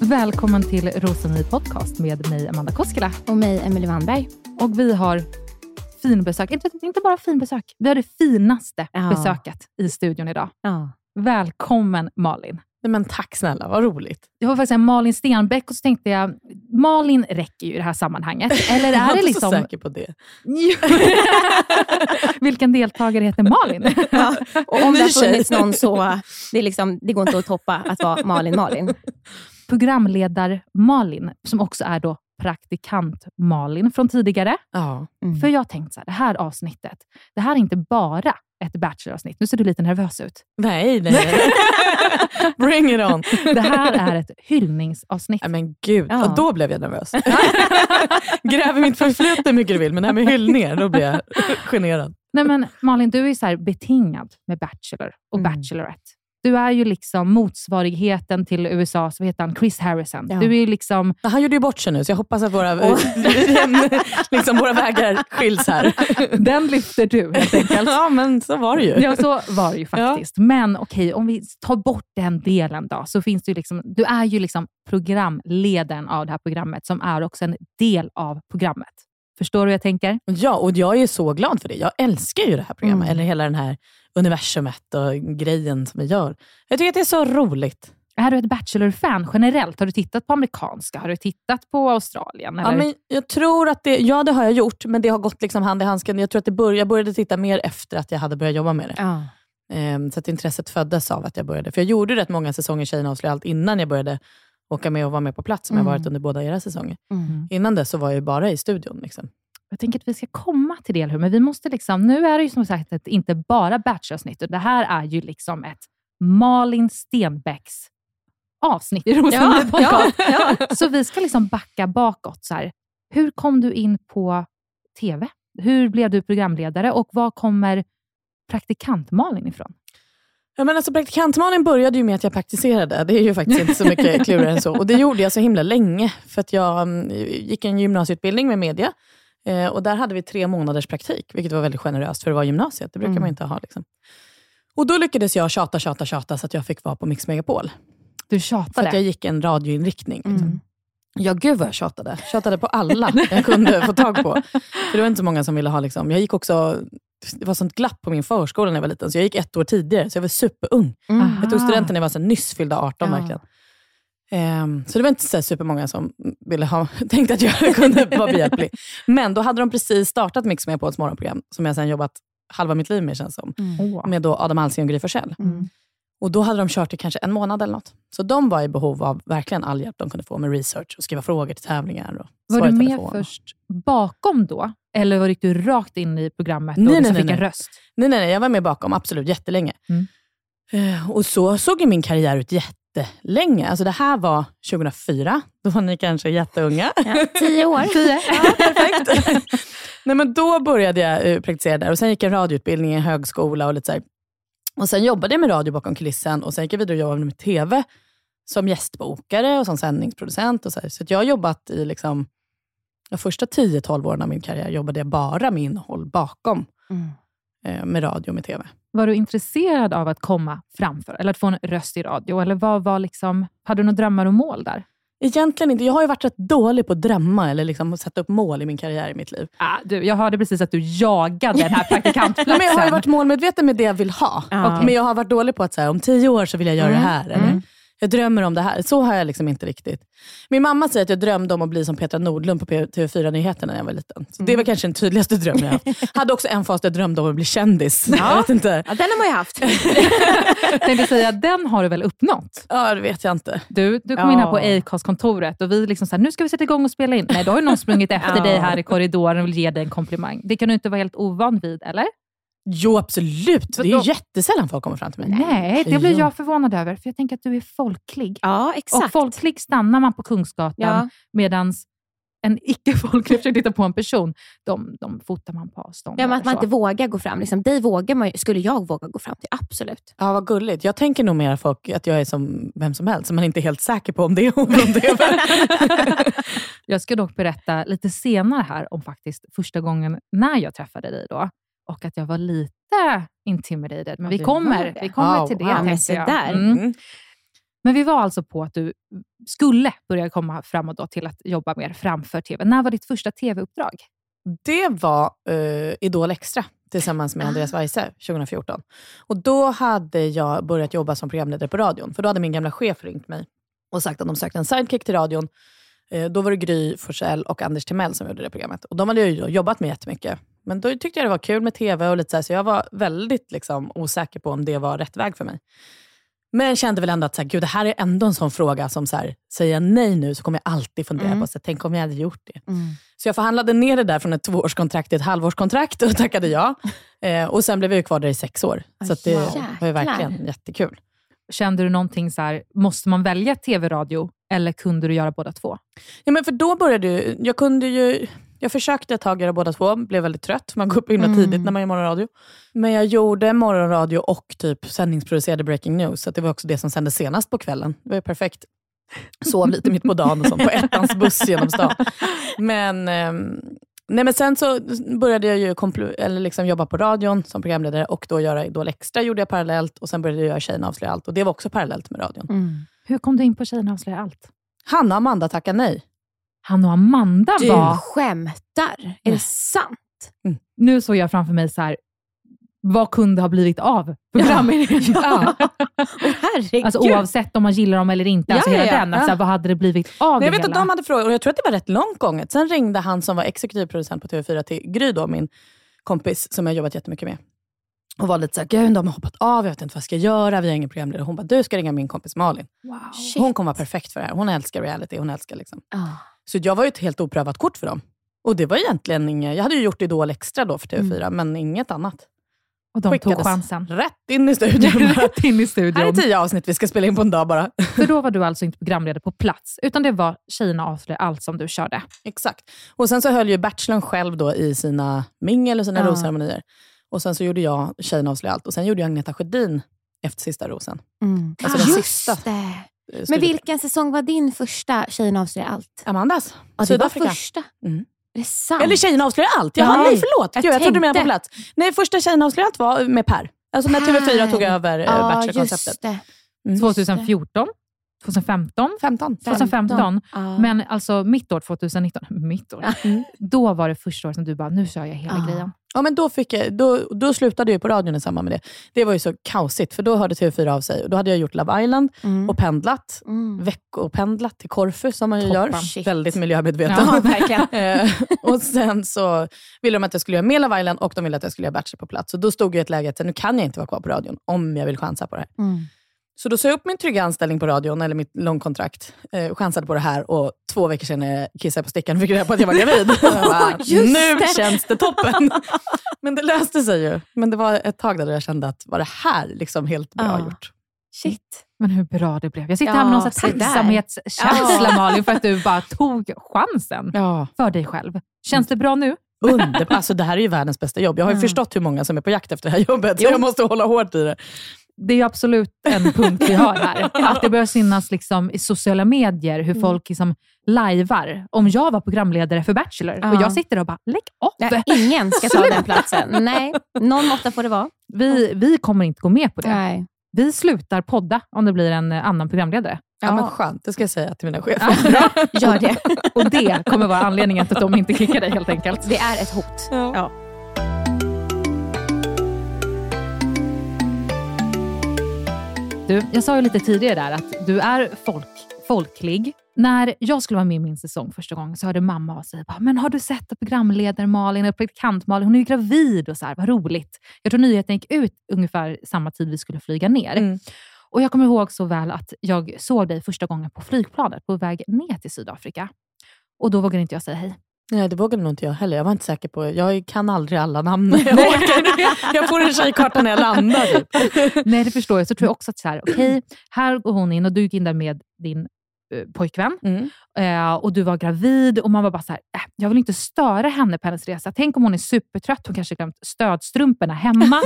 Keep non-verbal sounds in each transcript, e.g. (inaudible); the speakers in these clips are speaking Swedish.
Välkommen till Rosenny Podcast med mig, Amanda Koskela. Och mig, Emelie Wannberg. Och vi har finbesök. Inte, inte bara finbesök, vi har det finaste Ja. besöket i studion idag. Ja. Välkommen Malin. Nej, men tack snälla, vad roligt. Jag var faktiskt Malin Stenbeck och så tänkte jag, Malin räcker ju i det här sammanhanget. (laughs) Eller jag är var det liksom... så säker på det. (laughs) Vilken deltagare heter Malin? (laughs) Ja, och om det har tjej. funnits någon så, det, liksom, det går inte att toppa att vara Malin Malin. Programledar-Malin, som också är då praktikant-Malin från tidigare. Ja. Mm. För jag tänkte så här, det här avsnittet, det här är inte bara ett Bachelor-avsnitt. Nu ser du lite nervös ut. Nej, nej. (laughs) Bring it on. Det här är ett hyllningsavsnitt. Nej, men gud, Ja. och då blev jag nervös. (laughs) Gräv i mitt förflutna hur mycket du vill, men det här med hyllningar, då blir jag (laughs) generad. Nej, men Malin, du är så här betingad med Bachelor och Mm. Bachelorette. Du är ju liksom motsvarigheten till USAs, vad heter han, Chris Harrison. Ja. Du är liksom, Han gjorde ju bort sig nu, så jag hoppas att våra, (laughs) liksom, våra vägar skiljs här. den lyfter du helt enkelt. (laughs) Ja, men så var det ju. Ja, så var det ju faktiskt. Men okej, om vi tar bort den delen då, så finns det ju liksom, du är ju liksom programledaren av det här programmet, som är också en del av programmet. Förstår du hur jag tänker? Ja, och jag är så glad för det. Jag älskar ju det här programmet, Mm. eller hela den här universumet och grejen som vi gör. Jag tycker att det är så roligt. Är du ett Bachelor-fan generellt? Har du tittat på amerikanska? Har du tittat på Australien? Eller? Ja, men jag tror att det, ja, det har jag gjort, men det har gått liksom hand i handsken. Jag tror att det bör, jag började titta mer efter att jag hade börjat jobba med det. Ja. Ehm, så att intresset föddes av att jag började. För jag gjorde rätt många säsonger Tjejerna avslöjar allt innan jag började åka med och vara med på plats, som jag Mm. varit under båda era säsonger. Mm. Innan dess så var jag bara i studion. Liksom. Jag tänker att vi ska komma till det, hur? men vi måste liksom, nu är det ju som sagt ett, inte bara Bachelor-avsnitt. Det här är ju liksom ett Malin Stenbecks avsnitt i Rosengård Ja, ja, ja. Så vi ska liksom backa bakåt. Så här. Hur kom du in på TV? Hur blev du programledare och vad kommer praktikant Malin ifrån? Ja, men alltså, praktikantmannen började ju med att jag praktiserade. Det är ju faktiskt inte så mycket klurigare än så. Och Det gjorde jag så himla länge. För att jag mm, gick en gymnasieutbildning med media. Eh, och Där hade vi tre månaders praktik, vilket var väldigt generöst för att vara gymnasiet. Det brukar Mm. man inte ha. Liksom. Och Då lyckades jag tjata, tjata, tjata så att jag fick vara på Mix Megapol. Du För tjatade. att jag gick en radioinriktning. Liksom. Ja, gud vad jag tjatade. Tjatade på alla jag kunde få tag på. För det var inte så många som ville ha... Liksom. Jag gick också... Det var sånt glapp på min förskola när jag var liten, så jag gick ett år tidigare, så jag var superung. Aha. Jag tog studenten när jag var så nyss fyllda 18 Ja. verkligen. Ehm, så det var inte så supermånga som ville ha, (laughs) tänkte att jag (laughs) kunde vara behjälplig. Men då hade de precis startat Mix med på ett morgonprogram, som jag sen jobbat halva mitt liv med känns som. Åh. Med då Adam Alsing och Gry Forssell. Mm. Och då hade de kört i kanske en månad eller något. Så de var i behov av verkligen all hjälp de kunde få med research och skriva frågor till tävlingar. Och Var du med telefon. först bakom då? Eller var gick du rakt in i programmet och Nej, liksom nej, fick nej, en nej. röst? Nej, nej, nej, jag var med bakom absolut jättelänge. Mm. Eh, och så såg ju min karriär ut jättelänge. Alltså det här var 2004. Då var ni kanske jätteunga. Ja, tio år. (laughs) Ja, perfekt. (laughs) Nej, men då började jag eh, praktisera där och sen gick jag en radioutbildning i högskola och lite så här. Och sen jobbade jag med radio bakom kulissen och sen gick jag vidare och jobbade med TV som gästbokare och som sändningsproducent. Och så här. så jag har jobbat i liksom, de första 10-12 åren av min karriär jobbade jag bara med innehåll bakom Mm. eh, med radio och med TV. Var du intresserad av att komma framför eller att få en röst i radio? Eller vad var liksom, hade du några drömmar och mål där? Egentligen inte. Jag har ju varit rätt dålig på att drömma eller liksom sätta upp mål i min karriär i mitt liv. Ah, du, jag hörde precis att du jagade den här (laughs) praktikantplatsen. Men jag har ju varit målmedveten med det jag vill ha. Ja. Men jag har varit dålig på att säga om tio år så vill jag göra Mm. det här. Eller, Jag drömmer om det här. Så har jag liksom inte riktigt. Min mamma säger att jag drömde om att bli som Petra Nordlund på TV4-nyheterna när jag var liten. Så Det var kanske den tydligaste drömmen jag haft. Hade också en fas där jag drömde om att bli kändis. Jag vet inte. Ja, den har man ju haft. (laughs) Tänkte säga, den har du väl uppnått? Ja, det vet jag inte. Du, du kom in här på Ja. Acast-kontoret och vi liksom så här, nu ska vi sätta igång och spela in. Nej, då har ju någon sprungit efter (laughs) Ja. dig här i korridoren och vill ge dig en komplimang. Det kan du inte vara helt ovan vid, eller? Jo, absolut. Det är då- ju jättesällan folk kommer fram till mig. Nej, det blir jag förvånad över, för jag tänker att du är folklig. Ja, Och exakt. folklig stannar man på Kungsgatan, Ja. medan en icke-folklig, försöker titta på en person, de, de fotar man på avstånd. Ja, men att man så. inte vågar gå fram. Liksom, dig vågar man, skulle jag våga gå fram till, absolut. Ja, vad gulligt. Jag tänker nog mer folk att jag är som vem som helst, så man inte är helt säker på om det är hon från TV. (laughs) Jag ska dock berätta lite senare här om faktiskt första gången när jag träffade dig då. Och att jag var lite intimidated. Men vi kommer, vi kommer Wow, till det. wow. Men tänkte jag. där. Mm. Mm. Men vi var alltså på att du skulle börja komma framåt då till att jobba mer framför TV. När var ditt första TV-uppdrag? Det var uh, Idol Extra tillsammans med Andreas Weise 2014. Och Då hade jag börjat jobba som programledare på radion. För Då hade min gamla chef ringt mig och sagt att de sökte en sidekick till radion. Eh, då var det Gry Forssell och Anders Timell som gjorde det programmet. Och De hade jag ju jobbat med jättemycket. Men då tyckte jag det var kul med TV och lite så, här, så jag var väldigt liksom, osäker på om det var rätt väg för mig. Men kände väl ändå att så här, Gud, det här är ändå en sån fråga som, så här, säger jag nej nu så kommer jag alltid fundera Mm. på, så här, tänk om jag hade gjort det. Så jag förhandlade ner det där från ett tvåårskontrakt till ett halvårskontrakt och (laughs) tackade ja. Eh, och sen blev jag kvar där i sex år. Så det Wow. var ju Jäklar. verkligen jättekul. Kände du någonting så här, måste man välja TV-radio eller kunde du göra båda två? Ja, men för då började ju, jag kunde ju, jag försökte ett tag göra båda två, blev väldigt trött. Man går upp himla Mm. tidigt när man gör morgonradio. Men jag gjorde morgonradio och typ sändningsproducerade Breaking News. Så det var också det som sändes senast på kvällen. Det var ju perfekt. Sov lite mitt på dagen och sånt, på ettans buss genom stan. Men, ehm, nej, men sen så började jag ju eller liksom jobba på radion som programledare och då göra Idol Extra gjorde jag parallellt och sen började jag göra Tjejerna avslöjar allt och det var också parallellt med radion. Mm. Hur kom du in på Tjejerna avslöjar allt? Hanna och Amanda tackar nej. Han och Amanda Du var... skämtar? Är det sant? Nu såg jag framför mig så här, vad kunde ha blivit av programmet? Ja. (laughs) Åh, herregud. Alltså oavsett om man gillar dem eller inte. Ja, alltså ja, hela ja. den. Alltså, Ja. Vad hade det blivit av Nej, jag vet hela? att de hade frågat, och jag tror att det var rätt långt gånget. Sen ringde han som var exekutiv producent på TV4 till Gry, då, min kompis som jag jobbat jättemycket med. Och var lite såhär, gud de har hoppat av, jag vet inte vad jag ska göra, vi har ingen programledare. Hon bara, du ska ringa min kompis Malin. Wow. Hon kommer vara perfekt för det här. Hon älskar reality, hon älskar liksom. Ah. Så jag var ju ett helt oprövat kort för dem. Och det var egentligen inget, jag hade ju gjort Idol extra då för TV4, men inget annat. Och de tog chansen. Rätt in i studion. (laughs) Rätt in i här är studion. tio avsnitt vi ska spela in på en dag bara. (laughs) För då var du alltså inte programledare på plats, utan det var Tjejerna avslöjar allt som du körde. Exakt. Och sen så höll ju Bachelorn själv då i sina mingel och sina Ja. rosceremonier. Och sen så gjorde jag Tjejerna avslöjar allt. Och sen gjorde jag Agneta Sjödin efter Sista rosen. Mm. Alltså den Just sista. det. eh, Men vilken säsong var din första Tjejerna avslöjar allt? Amandas. Ja, det var första. Mm. Är det sant? Eller Tjejerna avslöjar allt. Jaha, Ja. nej förlåt. Jag Gud, jag trodde du menade på plats. Nej, första Tjejerna avslöjar allt var med Per. Alltså när TV4 tog över eh, Ja, Bachelor-konceptet. Mm. 2014, 2015, 15. 2015. Ja. Men alltså mitt år 2019, mitt år, då var det första året som du bara, nu kör jag hela Ja. grejen. Ja, men då, fick jag, då, då slutade jag på radion i samband med det. Det var ju så kaosigt, för då hörde TV4 av sig. Och då hade jag gjort Love Island Mm. och pendlat. Mm. Veckopendlat till Korfu, som man ju gör. Shit. Väldigt miljömedveten. Ja. (laughs) Eh, och sen så ville de att jag skulle göra mer Love Island och de ville att jag skulle göra Bachelor på plats. Så då stod jag i ett läge att nu kan jag inte vara kvar på radion om jag vill chansa på det här. Mm. Så då sa jag upp min trygga anställning på radion, eller mitt långkontrakt, eh, chansade på det här och två veckor senare kissade jag på stickan och fick reda på att jag var gravid. (laughs) Jag bara, nu det. känns det toppen! (laughs) Men det löste sig ju. Men det var ett tag där jag kände att var det här liksom helt bra Ja. gjort? Shit. Men hur bra det blev. Jag sitter Ja, här med någon tacksamhetskänsla Malin, för att du bara tog chansen Ja. för dig själv. Känns det bra nu? Under, alltså det här är ju världens bästa jobb. Jag har ju Mm. förstått hur många som är på jakt efter det här jobbet, så jag måste hålla hårt i det. Det är absolut en punkt vi har här. (laughs) Att det börjar synas liksom i sociala medier hur folk liksom lajvar. Om jag var programledare för Bachelor och Ja. jag sitter och bara, lägg av! Nej, ingen ska ta den platsen. Nej, någon måtta får det vara. Vi, vi kommer inte gå med på det. Nej. Vi slutar podda om det blir en eh, annan programledare. Ja, men Ja. skönt, det ska jag säga till mina chefer. Bra. Gör det. (laughs) Och det kommer vara anledningen till att de inte klickar dig helt enkelt. Det är ett hot. Ja. Du, jag sa ju lite tidigare där att du är folk, folklig. När jag skulle vara med i min säsong första gången så hörde mamma av sig. Men har du sett att programledare Malin och praktikant Malin, hon är ju gravid och så här, vad roligt. Jag tror nyheten gick ut ungefär samma tid vi skulle flyga ner. Mm. Och Jag kommer ihåg så väl att jag såg dig första gången på flygplanet på väg ner till Sydafrika. Och då vågade inte jag säga hej. Nej, det vågade nog inte jag heller. Jag var inte säker på Jag kan aldrig alla namn jag. (laughs) Jag får en tjejkarta när jag landar. Typ. Nej, det förstår jag. Så tror jag också att så här, okej, här går hon in och du gick in där med din eh, pojkvän Mm. eh, och du var gravid och man var bara så här, äh, jag vill inte störa henne på hennes resa. Tänk om hon är supertrött, hon kanske glömt stödstrumporna hemma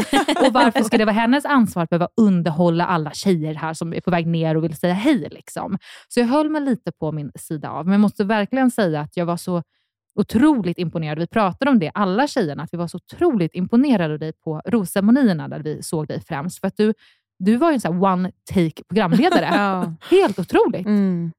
och varför ska det vara hennes ansvar att behöva underhålla alla tjejer här som är på väg ner och vill säga hej? Liksom. Så jag höll mig lite på min sida av, men jag måste verkligen säga att jag var så otroligt imponerad. Vi pratade om det, alla tjejerna, att vi var så otroligt imponerade av dig på rosceremonierna där vi såg dig främst. För att du, du var ju en sån här one take programledare. (laughs) Ja. Helt otroligt. Mm.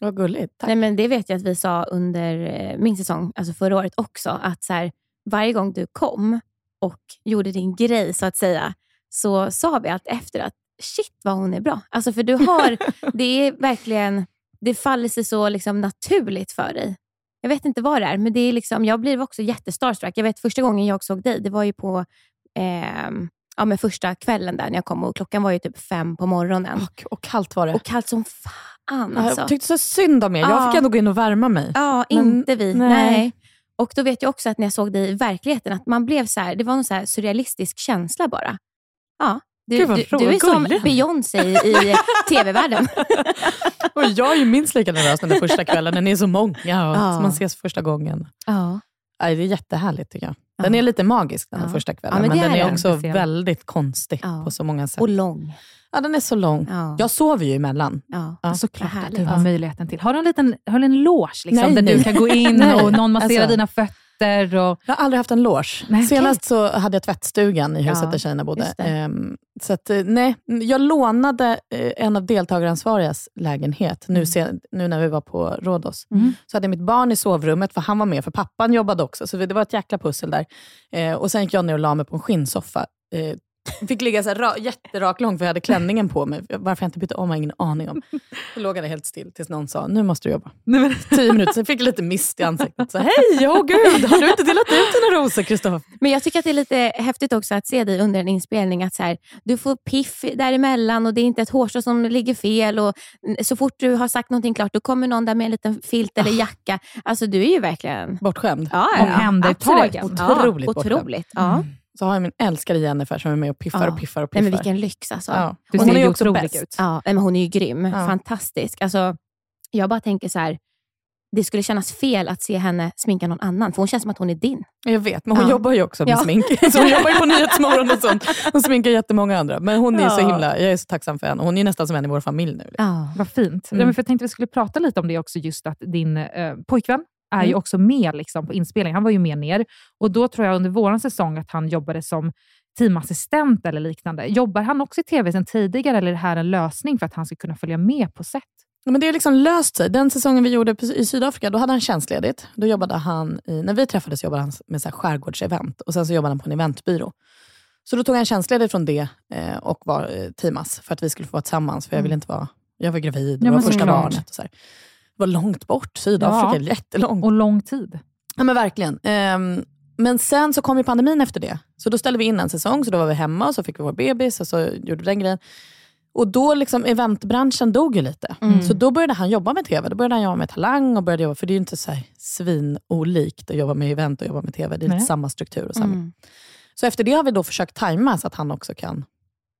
Vad gulligt. Tack. Nej, men det vet jag att vi sa under eh, min säsong, alltså förra året också, att så här, varje gång du kom och gjorde din grej, så att säga, så sa vi allt efter att shit vad hon är bra. Alltså för du har, (laughs) det är verkligen, det faller sig så liksom naturligt för dig. Jag vet inte vad det är, men det är liksom, jag blir också jättestarstruck. Jag vet första gången jag såg dig, det var ju på ehm, ja, men första kvällen där när jag kom och klockan var ju typ fem på morgonen. Och, och kallt var det. Och kallt som fan alltså. Jag tyckte så synd om er. Jag Ja. fick ändå gå in och värma mig. Ja, Men- inte vi. nej. Nej. Och då vet jag också att när jag såg dig i verkligheten, att man blev så här, det var en så surrealistisk känsla bara. Ja, du, Gud, du, du är som. Beyoncé i, i (laughs) tv-världen. Och jag är ju minst lika nervös den där första kvällen. ni är så många och Ja. man ses första gången. Ja. Nej, det är jättehärligt tycker jag. Den Ja. är lite magisk den Ja. första kvällen, Ja, men men, den är den. också Speciell. väldigt konstig Ja. på så många sätt. Och lång. Ja, den är så lång. Ja. Jag sover ju emellan. Ja. Ja. Såklart att du har Ja. möjligheten till. Har du en liten har du en loge liksom, Nej, där nej. du kan gå in (laughs) och någon masserar alltså. dina fötter? Och, Jag har aldrig haft en loge. Nej. Senast så hade jag tvättstugan i huset Ja, där tjejerna bodde. Ehm, så att, eh, nej, jag lånade eh, en av deltagaransvarigas lägenhet nu, sen, nu när vi var på Rhodos. Mm. Så hade jag mitt barn i sovrummet, för han var med, för pappan jobbade också. Så det var ett jäkla pussel där. Eh, och Sen gick jag ner och la mig på en skinnsoffa. Fick ligga så här ra, jätteraklång för jag hade klänningen på mig. Varför jag inte bytte om har jag ingen aning om. Jag låg där helt still tills någon sa, nu måste du jobba. Tio minuter, sen fick jag lite mist i ansiktet. Så, Hej, åh (laughs) gud, har du inte delat ut dina rosor Kristoffer? Men jag tycker att det är lite häftigt också att se dig under en inspelning. Att så här, du får piff däremellan och det är inte ett hårstrå som ligger fel. Och så fort du har sagt någonting klart, då kommer någon där med en liten filt eller jacka. Alltså du är ju verkligen... Bortskämd. Ja, Omhändertagen. absolut. Otroligt ja, bortskämd. otroligt. Ja. Så har jag min älskare Jennifer som är med och piffar Ja. och piffar och Nej, piffar. men vilken lyx alltså. ja. Du ser hon är ju också bäst. ut. Ja, nej, men hon är ju grym. Ja. Fantastisk. Alltså, jag bara tänker så här. det skulle kännas fel att se henne sminka någon annan, för hon känns som att hon är din. Jag vet, men hon Ja. jobbar ju också med Ja. smink. (laughs) Så hon jobbar ju på Nyhetsmorgon och sånt. Hon sminkar jättemånga andra. Men hon är så Ja. himla, jag är så tacksam för henne. Hon är nästan som en i vår familj nu. Ja. Vad fint. Mm. Ja, men för jag tänkte vi skulle prata lite om det också, just att din eh, pojkvän är ju Mm. också med liksom, på inspelningen. Han var ju med ner. Och då tror jag under vår säsong att han jobbade som teamassistent eller liknande. Jobbar han också i tv sedan tidigare eller är det här en lösning för att han ska kunna följa med på set? Men det har liksom löst sig. Den säsongen vi gjorde i Sydafrika, då hade han tjänstledigt. Då jobbade han i, när vi träffades jobbade han med så här skärgårdsevent och sen så jobbade han på en eventbyrå. Så då tog han tjänstledigt från det eh, och var eh, teamas för att vi skulle få vara tillsammans. För jag ville inte vara, jag var gravid, det Ja, var första såklart. barnet. Och så här. Var långt bort, Sydafrika, Ja. jättelångt. Och lång tid. Ja men verkligen. Ehm, men sen så kom ju pandemin efter det. Så då ställde vi in en säsong, så då var vi hemma och så fick vi vår bebis och så gjorde vi den grejen. Och då liksom eventbranschen dog ju lite. Mm. Så då började han jobba med TV. Då började han jobba med Talang och började jobba, för det är ju inte så här svinolikt att jobba med event och jobba med TV. Det är Nej. lite samma struktur och samma. Mm. Så efter det har vi då försökt tajma så att han också kan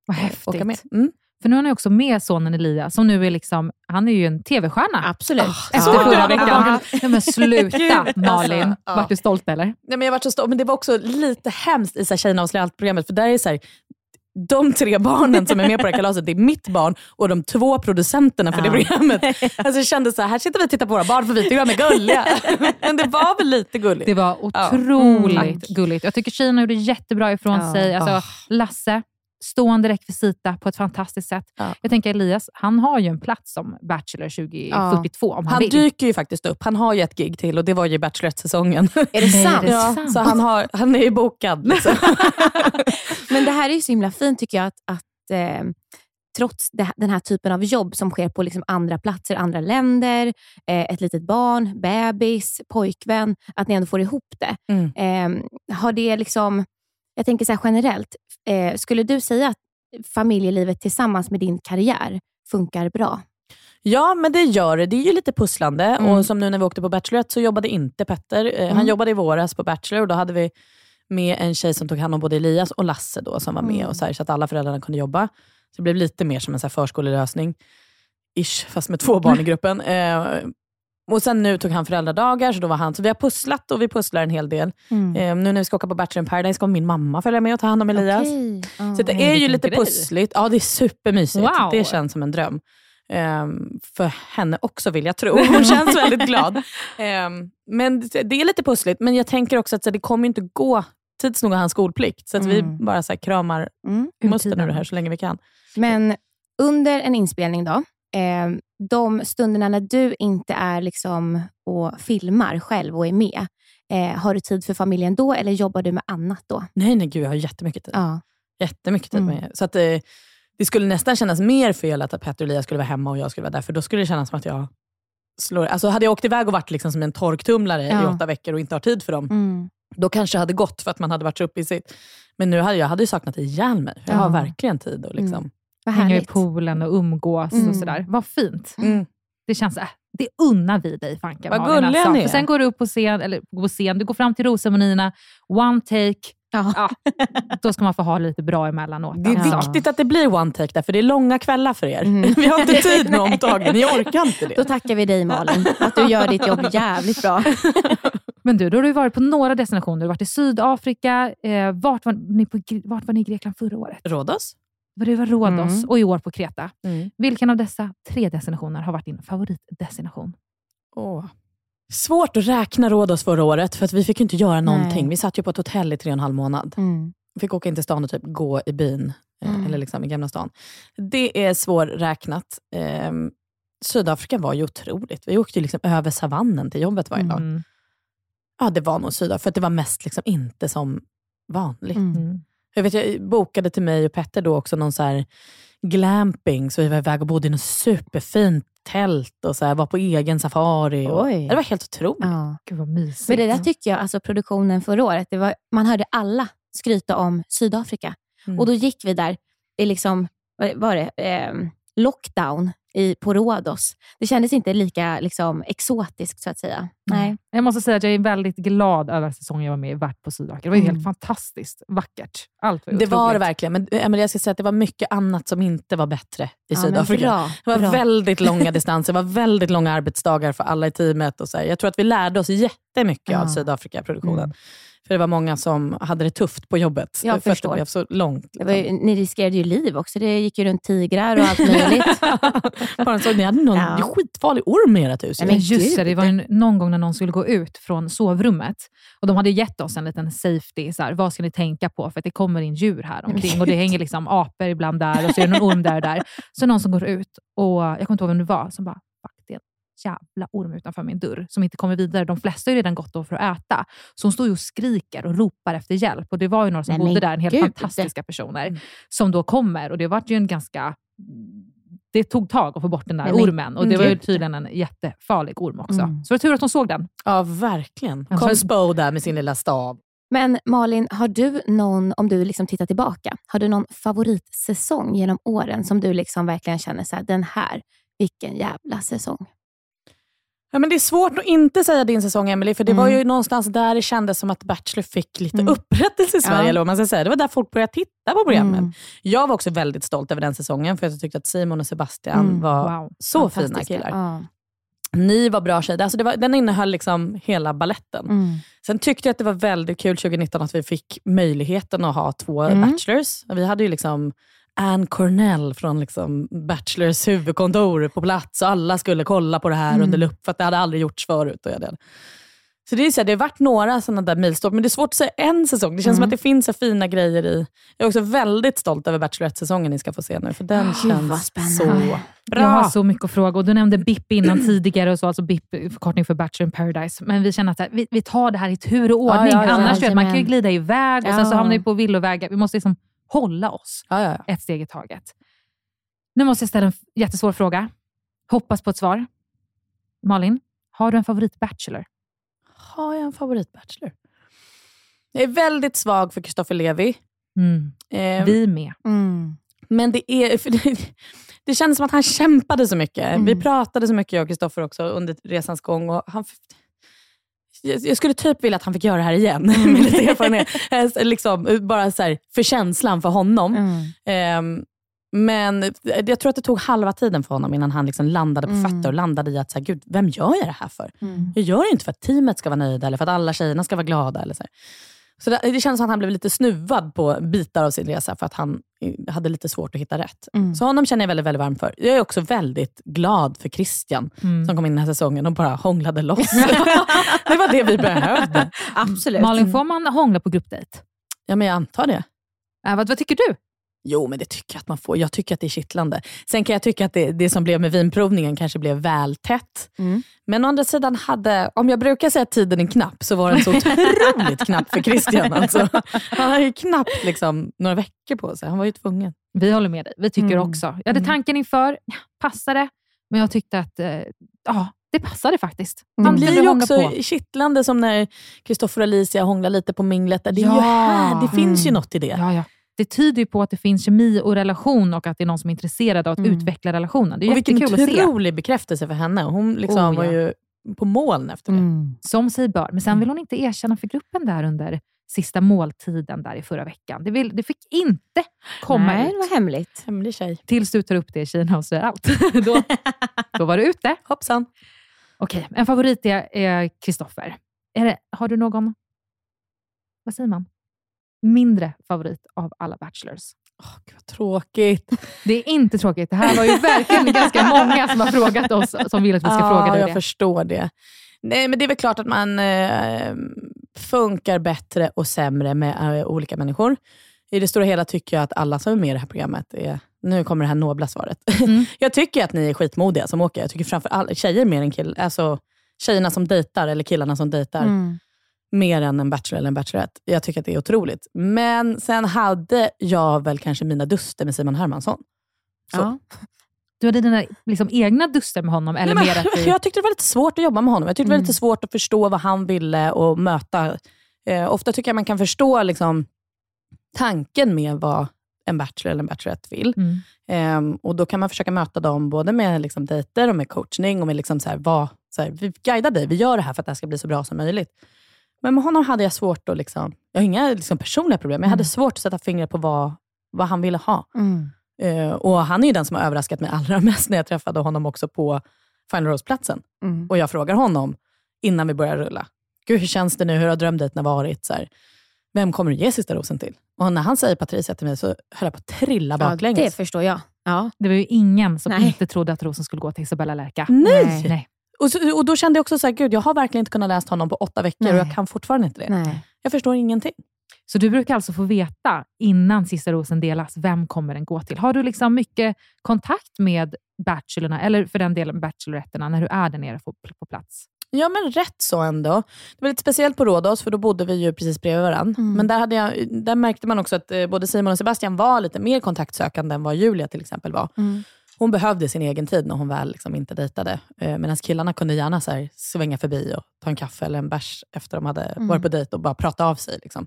Vad eh, häftigt. åka med. Mm. För nu har ni också med sonen Elias, som nu är liksom, han är ju en tv-stjärna. Absolut. Efter förra honom på veckan. Ja, men sluta Gud, Malin. alltså, ja. Vart du stolt eller? Nej, men jag var så stolt, men det var också lite hemskt i så här Tjejerna avslöjar allt-programmet. För där är så här, de tre barnen som är med på det här kalaset, det är mitt barn och de två producenterna för det programmet. Alltså jag kände så här, här sitter vi och tittar på våra barn för vi tycker de är gulliga. (laughs) men det var väl lite gulligt. Det var Ja. otroligt Mm. gulligt. Jag tycker tjejerna gjorde jättebra ifrån Ja. sig. Alltså, Ah. Lasse, stående rekvisita på ett fantastiskt sätt. Ja. Jag tänker Elias, han har ju en plats som Bachelor 2042 om han, Han vill. dyker ju faktiskt upp. Han har ju ett gig till och det var ju Bachelorette-säsongen. (laughs) Är det Nej, sant? det är ja, sant. så han, har, han är ju bokad. Liksom. (laughs) Men det här är ju så himla fint tycker jag, att, att eh, trots det, den här typen av jobb som sker på liksom andra platser, andra länder, eh, ett litet barn, bebis, pojkvän, att ni ändå får ihop det. Mm. Eh, har det liksom, jag tänker så här generellt, eh, skulle du säga att familjelivet tillsammans med din karriär funkar bra? Ja, men det gör det. Det är ju lite pusslande. Mm. Och som nu när vi åkte på Bachelorette så jobbade inte Petter. Eh, Han Mm. jobbade i våras på Bachelor och då hade vi med en tjej som tog hand om både Elias och Lasse då, som var med. Mm. Och så, här, så att alla föräldrarna kunde jobba. Så det blev lite mer som en så här förskolelösning. Ish, fast med två barn i gruppen. Eh, och sen nu tog han föräldradagar, så då var han. Så vi har pusslat och vi pusslar en hel del. Mm. Eh, nu när vi ska åka på Bachelor in Paradise kommer min mamma följa med och ta hand om Elias. Okej. Ja. Så det är ju lite grej. pussligt. Ja, det är supermysigt. Wow. Det känns som en dröm. Ehm, för henne också vill jag tro. Hon känns väldigt (laughs) glad. Ehm, men det är lite pussligt, men jag tänker också att så, det kommer inte gå. Tids nog har han skolplikt, så att vi Mm. bara så här, kramar Mm. musten ur det här så länge vi kan. Men under en inspelning då, eh, de stunderna när du inte är liksom och filmar själv och är med, eh, har du tid för familjen då eller jobbar du med annat då? Nej, nej gud, jag har jättemycket tid. Ja. Jättemycket tid Mm. med. Så att, eh, det skulle nästan kännas mer fel att Petter och Elias skulle vara hemma och jag skulle vara där, för då skulle det kännas som att jag slår... Alltså hade jag åkt iväg och varit liksom som en torktumlare i Ja. åtta veckor och inte har tid för dem, Mm. då kanske det hade gått för att man hade varit så uppe i sitt. Men nu hade jag hade saknat ihjäl mig. Jag har Ja. verkligen tid. Och liksom. Mm. Vad Hänga i poolen och umgås Mm. och sådär. Vad fint. Mm. Det känns, äh, det unnar vi dig Fanka Vad Malin, gulliga alltså. ni är. För Sen går du upp på scen, eller på scen, du går fram till rosceremonierna, one take, Ja. Ja, (laughs) då ska man få ha lite bra emellanåt. Det är alltså. viktigt att det blir one take där, för det är långa kvällar för er. Mm. Vi har inte tid med (laughs) omtagen, ni orkar inte det. Då tackar vi dig Malin, att du gör ditt jobb jävligt bra. (laughs) Men du, då har du varit på några destinationer. Du har varit i Sydafrika. Eh, vart, var ni på, vart var ni i Grekland förra året? Rhodos? Var Rhodos Mm. och i år på Kreta. Mm. Vilken av dessa tre destinationer har varit din favoritdestination? Åh. Svårt att räkna Rhodos förra året, för att vi fick inte göra någonting. Nej. Vi satt ju på ett hotell i tre och en halv månad. Mm. Fick åka in till stan och typ gå i byn, eh, Mm. eller liksom i Gamla stan. Det är svårräknat. Ehm, Sydafrika var ju otroligt. Vi åkte ju liksom över savannen till jobbet varje dag. Mm. Ja, det var nog Sydafrika, för att det var mest liksom inte som vanligt. Jag, vet, jag bokade till mig och Petter då också någon så här glamping, så vi var iväg och bodde i något superfint tält och så här, var på egen safari. Och, det var helt otroligt. Ja. Gud vad mysigt. Men det där tycker jag, alltså produktionen förra året, det var, man hörde alla skryta om Sydafrika. Mm. Och då gick vi där, i liksom, vad var det? Eh, lockdown i, på Rhodos. Det kändes inte lika liksom, exotiskt så att säga. Nej. Jag måste säga att jag är väldigt glad över att säsongen jag var med i Värt på Sydafrika. Det var ju Mm. helt fantastiskt vackert. Allt var Det var det verkligen, men Emelie, jag ska säga att det var mycket annat som inte var bättre i Ja, Sydafrika. bra, det var bra. väldigt långa (laughs) distanser, det var väldigt långa arbetsdagar för alla i teamet. Och så här. Jag tror att vi lärde oss jättemycket av Ja. Sydafrika-produktionen. För det var många som hade det tufft på jobbet. Jag för att det förstår. blev så långt. Var ju, ni riskerade ju liv också. Det gick ju runt tigrar och allt möjligt. (laughs) Bara så, ni hade någon Ja. skitfarlig orm i ert hus. Nej, men just det, det var ju någon gång när någon skulle gå ut från sovrummet och de hade gett oss en liten safety. Så här, vad ska ni tänka på? För att det kommer in djur här omkring och det hänger liksom apor ibland där och så är det någon orm där och där. Så någon som går ut och jag kommer inte ihåg vem det var, som bara, fuck det är en jävla orm utanför min dörr som inte kommer vidare. De flesta har ju redan gått då för att äta. Så hon står ju och skriker och ropar efter hjälp. Och det var ju några som Nej, bodde där, en helt gud. fantastiska personer, som då kommer. Och det var ju en ganska det tog tag att få bort den där Nej, men ormen och det var ju tydligen en jättefarlig orm också. Mm. Så det var tur att de såg den. Ja, verkligen. Kom så- Spo där med sin lilla stav. Men Malin, har du någon, om du liksom tittar tillbaka, har du någon favoritsäsong genom åren som du liksom verkligen känner så här, den här, vilken jävla säsong. Ja, men det är svårt att inte säga din säsong, Emily, för det var Mm. ju någonstans där det kändes som att Bachelor fick lite Mm. upprättelse i Sverige. Ja. Eller vad man ska säga. Det var där folk började titta på programmen. Mm. Jag var också väldigt stolt över den säsongen, för jag tyckte att Simon och Sebastian Mm. var Wow. så fina killar. Ja. Ni var bra tjejer. Alltså det var, den innehöll liksom hela balletten. Mm. Sen tyckte jag att det var väldigt kul 2019 att vi fick möjligheten att ha två Mm. bachelors. Vi hade ju liksom Ann Cornell från liksom Bachelors huvudkontor på plats och alla skulle kolla på det här Mm. under lupp för att det hade aldrig gjorts förut. Och jag det. Så det, är så här, det har varit några sådana där milstolpar, men det är svårt att säga en säsong. Det känns som Mm. att det finns så fina grejer i. Jag är också väldigt stolt över Bachelorette-säsongen ni ska få se nu, för den vad känns så bra. Jag har så mycket att fråga och du nämnde BIP innan tidigare, och så, alltså BIP, förkortning för Bachelor in Paradise. Men vi känner att här, vi, vi tar det här i tur och ordning. Ja, ja, ja, Annars vet man kan ju jajamän. glida iväg och sen så Ja. hamnar vi på villovägar. Vi måste liksom hålla oss Ja, ja, ett steg i taget. Nu måste jag ställa en jättesvår fråga. Hoppas på ett svar. Malin, har du en favorit-bachelor? Har jag en favorit-bachelor? Jag är väldigt svag för Kristoffer Levi. Mm. Eh, Vi med. Mm. Men det, är, (laughs) det, det kändes som att han kämpade så mycket. Mm. Vi pratade så mycket, jag och Kristoffer också, under resans gång. Och han, jag, skulle typ vilja att han fick göra det här igen, (laughs) med lite erfarenhet. Eh, liksom, bara så här, för känslan för honom. Mm. Ehm, men jag tror att det tog halva tiden för honom innan han liksom landade på Mm. fötter och landade i att, så här, gud, vem gör jag det här för? Mm. Jag gör det inte för att teamet ska vara nöjda eller för att alla tjejerna ska vara glada. Eller så här. Så det, det känns som att han blev lite snuvad på bitar av sin resa för att han eh, hade lite svårt att hitta rätt. Mm. Så honom känner jag väldigt, väldigt varmt för. Jag är också väldigt glad för Christian Mm. som kom in den här säsongen och bara hånglade loss. (laughs) (laughs) det var det vi behövde. Absolut. Malin, får man hångla på gruppdejt? Ja, men jag antar det. Äh, vad, vad tycker du? Jo, men det tycker jag att man får. Jag tycker att det är kittlande. Sen kan jag tycka att det, det som blev med vinprovningen kanske blev väl tätt. Mm. Men å andra sidan, hade, om jag brukar säga att tiden är knapp, så var den så otroligt (laughs) knapp för Christian. Alltså. Han har ju knappt liksom, några veckor på sig. Han var ju tvungen. Vi håller med dig. Vi tycker Mm. också. Jag hade Mm. tanken inför, ja, passade, men jag tyckte att eh, ja, det passade faktiskt. Mm. Det kunde blir ju också på. kittlande som när Kristoffer och Alicia hånglar lite på minglet. Det är ju Ja. här, det finns ju Mm. något i det. Ja, ja. Det tyder ju på att det finns kemi och relation och att det är någon som är intresserad av att Mm. utveckla relationen. Det är och vilken jättekul att se. otrolig bekräftelse för henne. Hon liksom Oh, var ja. ju på moln efter det. Mm. Som sig bör. Men sen vill hon inte erkänna för gruppen där under sista måltiden där i förra veckan. Det, vill, det fick inte komma Nej, det ut. var hemligt. Hemlig tjej. Tills du tar upp det i Kina och säger allt. (laughs) då, (laughs) då var det ute. Hoppsan. Okej, en favorit är Kristoffer. Har du någon, vad säger man, mindre favorit av alla Bachelors? Gud vad tråkigt. (laughs) Det är inte tråkigt. Det här var ju verkligen ganska många som har frågat oss som vill att vi ska ja, fråga dig jag det. förstår det. Nej, men det är väl klart att man eh, funkar bättre och sämre med eh, olika människor. I det stora hela tycker jag att alla som är med i det här programmet är... Nu kommer det här nobla svaret. Mm. (laughs) jag tycker att ni är skitmodiga som åker. Jag tycker framför allt tjejer mer än killar. Alltså, tjejerna som dejtar, eller killarna som dejtar, Mm. Mer än en bachelor eller en bachelorette. Jag tycker att det är otroligt. Men sen hade jag väl kanske mina duster med Simon Hermansson. Så. Ja. Du hade dina liksom, egna duster med honom? Eller Nej, mer men, att du... (laughs) Jag tyckte det var lite svårt att jobba med honom. Jag tyckte det var Mm. lite svårt att förstå vad han ville och möta. Eh, ofta tycker jag man kan förstå liksom, tanken med vad en Bachelor eller en Bachelorette vill. Mm. Ehm, och Då kan man försöka möta dem både med liksom, dejter och med coachning och med liksom så här, vad, så här, vi guidar dig, vi gör det här för att det här ska bli så bra som möjligt. Men med honom hade jag svårt att, liksom, jag har inga liksom, personliga problem, men jag hade Mm. svårt att sätta fingret på vad, vad han ville ha. Mm. Eh, och Han är ju den som har överraskat mig allra (laughs) mest när jag träffade honom också på Final Rose-platsen. Mm. Och jag frågar honom innan vi börjar rulla. Gud, hur känns det nu? Hur har drömdejterna varit? Så här, vem kommer du ge sista rosen till? Och när han säger Patricia till mig så höll jag på att trilla Ja, baklänges. det förstår jag. Ja. Det var ju ingen som Nej. inte trodde att rosen skulle gå till Isabella Lärka. Nej! Nej. Och, så, och Då kände jag också så här, gud, jag har verkligen inte kunnat läsa honom på åtta veckor Nej. och jag kan fortfarande inte det. Nej. Jag förstår ingenting. Så du brukar alltså få veta innan sista rosen delas, vem kommer den gå till? Har du liksom mycket kontakt med bachelorna, eller för den delen bacheloretterna, när du är där nere på, på plats? Ja, men rätt så ändå. Det var lite speciellt på Rhodos, för då bodde vi ju precis bredvid varandra. Mm. Men där, hade jag, där märkte man också att eh, både Simon och Sebastian var lite mer kontaktsökande än vad Julia till exempel var. Mm. Hon behövde sin egen tid när hon väl liksom inte dejtade. Eh, Medan killarna kunde gärna så här, svänga förbi och ta en kaffe eller en bärs efter de hade Mm. varit på dejt och bara prata av sig. Liksom.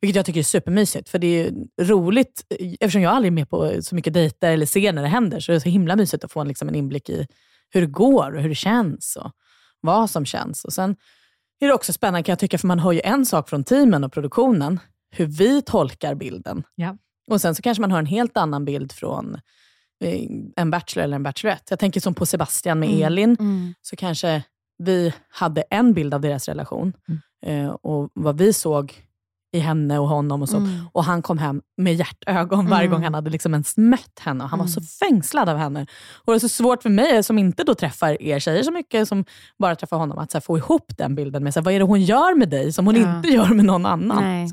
Vilket jag tycker är supermysigt. För det är roligt, eftersom jag aldrig är med på så mycket dejter eller ser när det händer, så är det så himla mysigt att få en, liksom, en inblick i hur det går och hur det känns. Och vad som känns. Och Sen är det också spännande kan jag tycka, för man hör ju en sak från teamen och produktionen, hur vi tolkar bilden. Ja. Och Sen så kanske man hör en helt annan bild från en bachelor eller en bachelorette. Jag tänker som på Sebastian med Mm. Elin, Mm. så kanske vi hade en bild av deras relation Mm. eh, och vad vi såg i henne och honom och så. Mm. Och han kom hem med hjärtögon varje Mm. gång han hade liksom ens mött henne. Och han var så Mm. fängslad av henne. Och det är så svårt för mig som inte då träffar er tjejer så mycket, som bara träffar honom, att så här, få ihop den bilden med så här, vad är det hon gör med dig som hon Ja. inte gör med någon annan.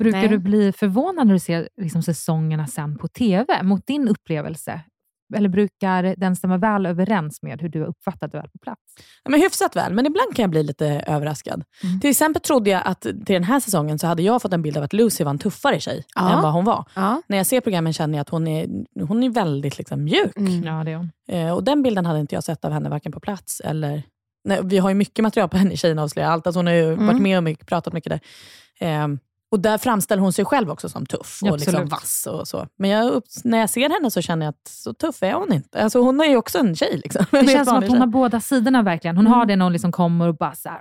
Brukar Nej. du bli förvånad när du ser liksom, säsongerna sen på TV, mot din upplevelse? Eller brukar den stämma väl överens med hur du har uppfattat det väl på plats? Ja, men hyfsat väl, men ibland kan jag bli lite överraskad. Mm. Till exempel trodde jag att till den här säsongen så hade jag fått en bild av att Lucy var en tuffare tjej Ja. än vad hon var. Ja. När jag ser programmen känner jag att hon är, hon är väldigt liksom, mjuk. Mm. Ja, det är hon. Eh, och Den bilden hade inte jag sett av henne varken på plats eller... Nej, vi har ju mycket material på henne i Tjejerna avslöjar allt. Alltså hon har ju Mm. varit med och mycket, pratat mycket där. Ehm, och där framställer hon sig själv också som tuff och liksom vass. Och så. Men jag, när jag ser henne så känner jag att så tuff är hon inte. Alltså hon är ju också en tjej. Liksom. (laughs) Det helt känns som att hon tjej. har båda sidorna verkligen. Hon Mm. har det när hon liksom kommer och bara så här,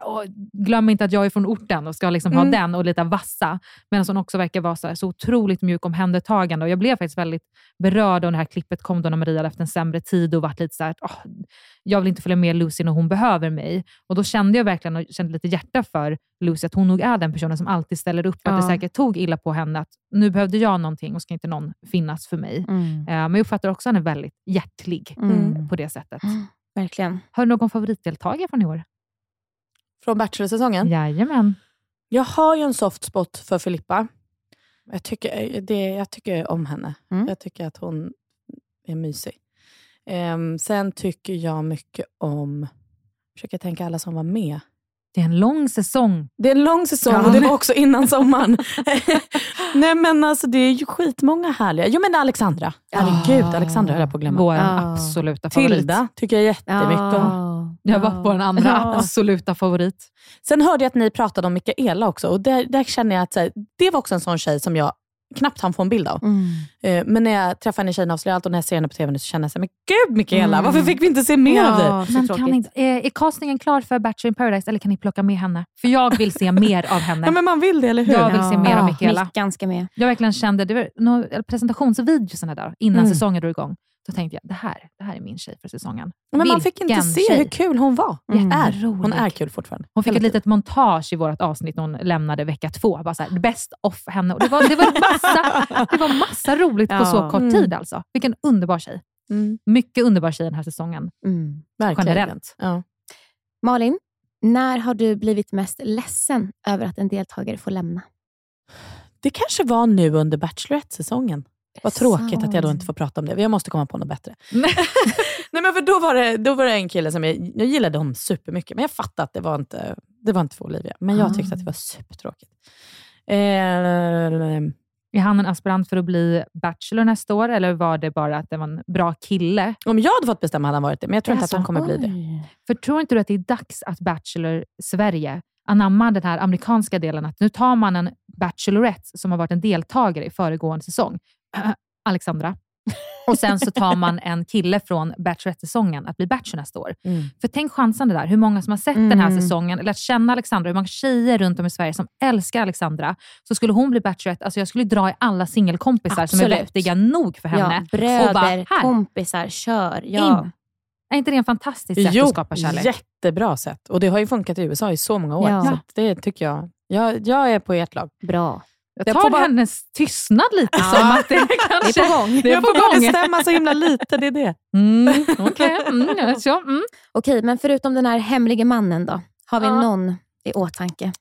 glöm inte att jag är från orten och ska liksom ha Mm. den och lite vassa. Medan hon också verkar vara så, här, så otroligt mjuk omhändertagande. Och jag blev faktiskt väldigt berörd av det här klippet kom då när Maria hade haft en sämre tid och varit lite så här, "Åh, jag vill inte följa med Lucy när hon behöver mig. Och Då kände jag verkligen och kände lite hjärta för Lucy, att hon nog är den personen som alltid ställer upp. Att Ja. det säkert tog illa på henne att nu behövde jag någonting och ska inte någon finnas för mig. Mm. Eh, Men jag uppfattar också henne väldigt hjärtlig Mm. på det sättet. Verkligen. Har du någon favoritdeltagare från i år? Från Bachelor-säsongen. Jajamän. Jag har ju en soft spot för Filippa. Jag tycker, det, jag tycker om henne. Mm. Jag tycker att hon är mysig. Ehm, sen tycker jag mycket om... försöker tänka alla som var med. Det är en lång säsong. Det är en lång säsong Ja. och det var också innan sommaren. (laughs) (laughs) Nej men alltså det är ju skitmånga härliga. Jo men Alexandra. Herregud, Alexandra höll jag på att glömma. Vår Ja. absoluta favorit. Tilda tycker jag jättemycket om. Jag var vår andra Ja. absoluta favorit. Sen hörde jag att ni pratade om Mikaela också och där, där känner jag att så här, det var också en sån tjej som jag knappt hann få en bild av. Mm. Eh, Men när jag träffar henne i allt och när jag ser henne på TV nu så känner jag så här, men gud Mikaela, Mm. varför fick vi inte se mer av dig? Ja, Men tråkigt. kan inte, är, är castingen klar för Bachelor in paradise eller kan ni plocka med henne? För jag vill se mer av henne. (laughs) Ja, men man vill det, eller hur? Jag vill se mer av Mikaela. Mickan ska med. Jag verkligen kände, det var några presentationsvideorna där innan Mm. säsongen drog igång. Då tänkte jag, det här, det här är min tjej för säsongen. Men man fick inte se tjej. hur kul hon var. Mm. Är. Jätterolig. Hon är kul fortfarande. Hon fick Hela ett litet montage i vårt avsnitt när hon lämnade vecka två. Bara så här, best of henne. Och det, var, det, var massa, det var massa roligt på Ja. så kort Mm. tid. Alltså. Vilken underbar tjej. Mm. Mycket underbar tjej den här säsongen. Mm. Verkligen. Generellt. Ja. Malin, när har du blivit mest ledsen över att en deltagare får lämna? Det kanske var nu under Bachelorette-säsongen. Vad tråkigt att jag då inte får prata om det. Jag måste komma på något bättre. (laughs) Nej, men för då, var det, då var det en kille som jag, jag gillade honom supermycket, men jag fattade att det var inte, det var inte för Olivia. Men jag tyckte att det var supertråkigt. Eh, Är han en aspirant för att bli Bachelor nästa år eller var det bara att det var en bra kille? om jag hade fått bestämma hade han varit det, men jag tror inte att han kommer bli det. Oj. För tror inte du att det är dags att Bachelor Sverige anammar den här amerikanska delen? Att nu tar man en Bachelorette som har varit en deltagare i föregående säsong, (clears throat) Alexandra. Och sen så tar man en kille från Bachelorette-säsongen att bli Bachelor nästa år. Mm. För tänk chansen det där, hur många som har sett den här Mm. säsongen, lärt känna Alexandra, hur många tjejer runt om i Sverige som älskar Alexandra. Så skulle hon bli Bachelorette, alltså jag skulle dra i alla singelkompisar som är vettiga nog för henne. Ja, bröder, och bara, här, kompisar, kör. Ja. in. Är inte det en fantastiskt sätt Jo, att skapa kärlek? jättebra sätt. Och det har ju funkat i USA i så många år. Ja. Så det tycker jag. jag. Jag är på ert lag. Bra. Jag Jag tar får bara- hennes tystnad lite Ja. som att det (laughs) Det kanske... är på gång. Det är jag på får bara bestämma så himla lite, det är det. Mm, (laughs) Okej, mm, ja, så, mm. Okej, men förutom den här hemlige mannen då? Har vi Ja. någon i åtanke?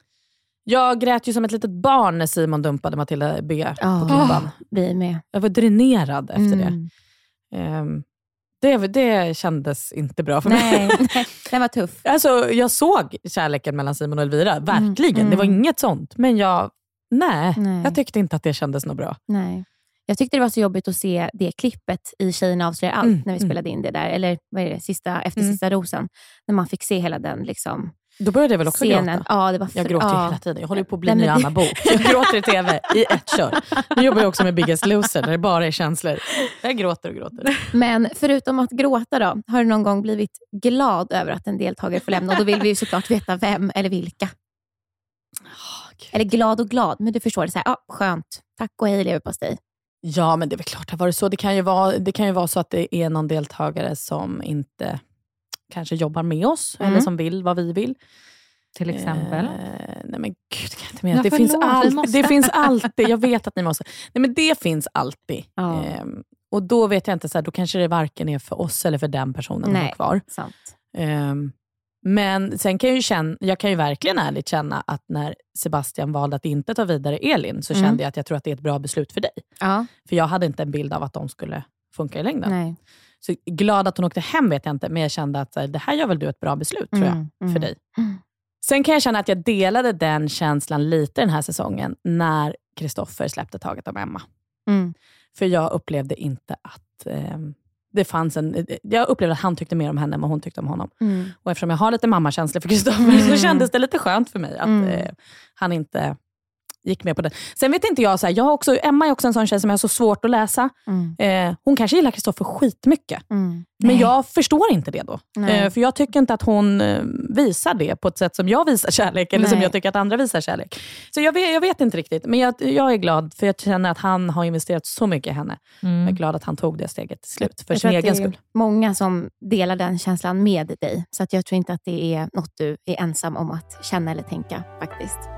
Jag grät ju som ett litet barn när Simon dumpade Matilda B på klubban. Vi med. Jag var dränerad efter Mm. det. Ehm, det. Det kändes inte bra för mig. Nej, nej, (laughs) den var tuff. Alltså, jag såg kärleken mellan Simon och Elvira, verkligen. Mm. Det var inget sånt. Men jag, nej, Nej. jag tyckte inte att det kändes något bra. Nej. Jag tyckte det var så jobbigt att se det klippet i Tjejerna avslöjar allt, Mm, när vi mm. spelade in det där. Eller vad är det, sista, efter Mm. sista rosen. När man fick se hela den liksom, Då började jag väl också scenen. gråta. Ja, det var Jag för- gråter ju ja. hela tiden. Jag håller på att bli Nej, nya Anna Bok. (laughs) Jag gråter i TV i ett kör. Nu jobbar jag också med Biggest Loser där det bara är känslor. Jag gråter och gråter. Men förutom att gråta då, har du någon gång blivit glad över att en deltagare får lämna? Och då vill vi ju såklart veta vem eller vilka. Eller glad och glad, men du förstår. det så här, ja, Skönt. Tack och hej leverpastej. Ja, men det är väl klart det har varit så. Det kan, ju vara, det kan ju vara så att det är någon deltagare som inte kanske jobbar med oss Mm. eller som vill vad vi vill. Till exempel. Eh, nej men gud, kan jag inte mer. Ja, det, finns vi all, måste. det finns alltid, jag vet att ni måste. Nej men det finns alltid. Ja. Ehm, och då vet jag inte, så här, då kanske det varken är för oss eller för den personen att ha Nej. kvar. Sant. Ehm, men sen kan jag, ju känna, jag kan ju verkligen ärligt känna att när Sebastian valde att inte ta vidare Elin så Mm. kände jag att jag tror att det är ett bra beslut för dig. Ja, För jag hade inte en bild av att de skulle funka i längden. nej. Så glad att hon åkte hem vet jag inte, men jag kände att det här gör väl du ett bra beslut tror jag, Mm, mm. för dig. Mm. Sen kan jag känna att jag delade den känslan lite den här säsongen när Kristoffer släppte taget om Emma. Mm. För jag upplevde inte att ehm, det fanns en... Jag upplevde att han tyckte mer om henne än vad hon tyckte om honom. Mm. Och eftersom jag har lite mammakänslor för Kristoffer så Mm. kändes det lite skönt för mig att Mm. eh, han inte gick med på det. Sen vet inte jag, så här, jag har också, Emma är också en sån tjej som jag har så svårt att läsa. Mm. Eh, hon kanske gillar Kristoffer skitmycket. Mm. Men Nej. jag förstår inte det då. Eh, för jag tycker inte att hon eh, visar det på ett sätt som jag visar kärlek, eller som Nej. jag tycker att andra visar kärlek. Så jag vet, jag vet inte riktigt, men jag, jag är glad för jag känner att han har investerat så mycket i henne. Jag är Mm. glad att han tog det steget till slut, för Jag sin egen skull. många som delar den känslan med dig. Så att jag tror inte att det är något du är ensam om att känna eller tänka faktiskt.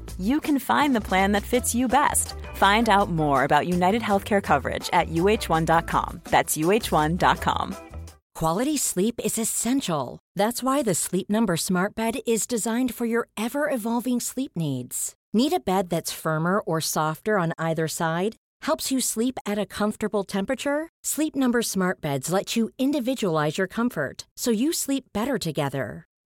you can find the plan that fits you best. Find out more about United Healthcare coverage at uh1.com. That's uh1.com. Quality sleep is essential. That's why the Sleep Number Smart Bed is designed for your ever evolving sleep needs. Need a bed that's firmer or softer on either side? Helps you sleep at a comfortable temperature? Sleep Number Smart Beds let you individualize your comfort so you sleep better together.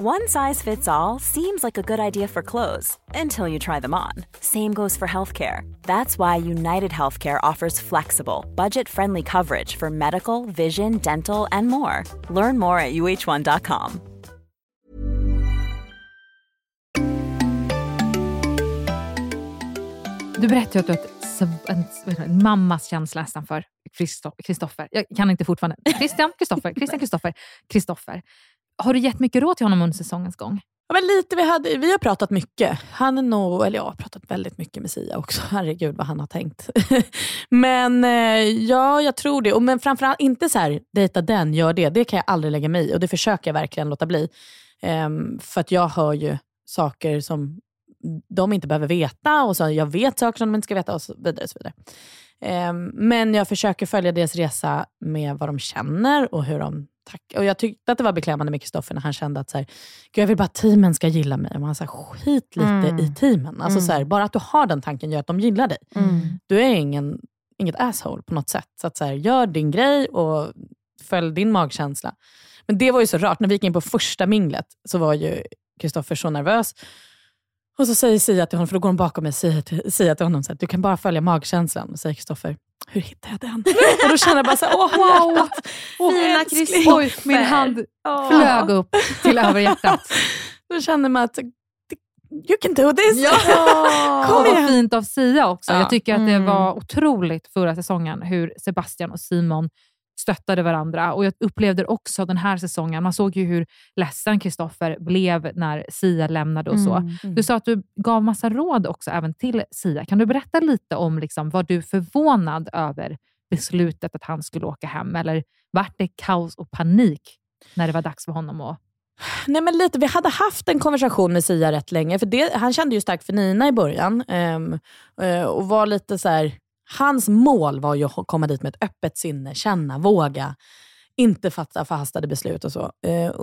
One size fits all seems like a good idea for clothes until you try them on. Same goes for healthcare. That's why United Healthcare offers flexible, budget friendly coverage for medical, vision, dental, and more. Learn more at uh1.com. Du berättade att en, en mammas känsla nästan för Kristoffer. Jag kan inte fortfarande. Christian, Kristoffer, Christian, Kristoffer, Kristoffer. Har du gett mycket råd till honom under säsongens gång? Ja, men lite, vi, hade, vi har pratat mycket. Han är nog, eller jag har pratat väldigt mycket med Sia också. (laughs) Herregud vad han har tänkt. (laughs) men eh, ja, jag tror det. Och, men framförallt inte så här, dejta den, gör det. Det kan jag aldrig lägga mig i och det försöker jag verkligen låta bli. Um, för att jag hör ju saker som de inte behöver veta och så jag vet saker som de inte ska veta och så vidare. Och så vidare. Um, men jag försöker följa deras resa med vad de känner och hur de tack. Och Jag tyckte att det var beklämmande med Kristoffer när han kände att så här, jag vill bara att teamen ska gilla mig. Och man sa skit lite Mm. i teamen. Alltså, Mm. så här, bara att du har den tanken gör att de gillar dig. Mm. Du är ingen, inget asshole på något sätt. Så att så här, gör din grej och följ din magkänsla. Men det var ju så rart. När vi gick in på första minglet så var ju Kristoffer så nervös. Och så säger Sia till honom, för då går hon bakom mig säger Sia till honom så här, du kan bara följa magkänslan. Och säger Kristoffer, hur hittar jag den? (laughs) och då känner jag bara så här, åh Wow. hjärtat. Åh, Fina. Kristoffer. Oj, min hand Åh. flög upp till (laughs) över hjärtat. Då känner man att you can do this. och (laughs) Kom vad igen. fint av Sia också. Ja. Jag tycker att det Mm. var otroligt förra säsongen hur Sebastian och Simon stöttade varandra. Och Jag upplevde också den här säsongen. Man såg ju hur ledsen Kristoffer blev när Sia lämnade och så. Mm. Du sa att du gav massa råd också även till Sia. Kan du berätta lite om liksom, var du förvånad över beslutet att han skulle åka hem? Eller vart det kaos och panik när det var dags för honom att... Nej, men lite. Vi hade haft en konversation med Sia rätt länge. För det, han kände ju starkt för Nina i början. ehm, eh, och var lite så här, Hans mål var ju att komma dit med ett öppet sinne, känna, våga. Inte fatta förhastade beslut och så. Eh,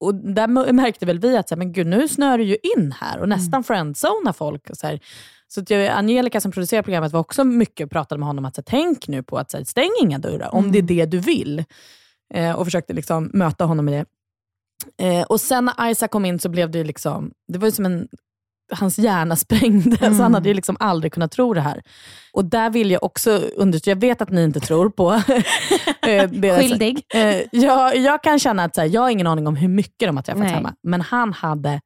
och, där märkte väl vi att så här, men gud, nu snör du ju in här och nästan friendzonar folk. Och så här. Så att jag, Angelica som producerar programmet var också mycket och pratade med honom att så här, tänk nu på att så här, stäng inga dörrar om det är det du vill. Eh, och försökte liksom möta honom med det. Eh, och sen när Isaac kom in så blev det liksom, det var ju som en, hans hjärna sprängdes. Han hade ju liksom aldrig kunnat tro det här. Och där vill jag också understryka, jag vet att ni inte tror på (laughs) eh, deras- Skyldig. Eh, jag, jag kan känna att så här, jag har ingen aning om hur mycket de har träffats Nej. hemma, men han hade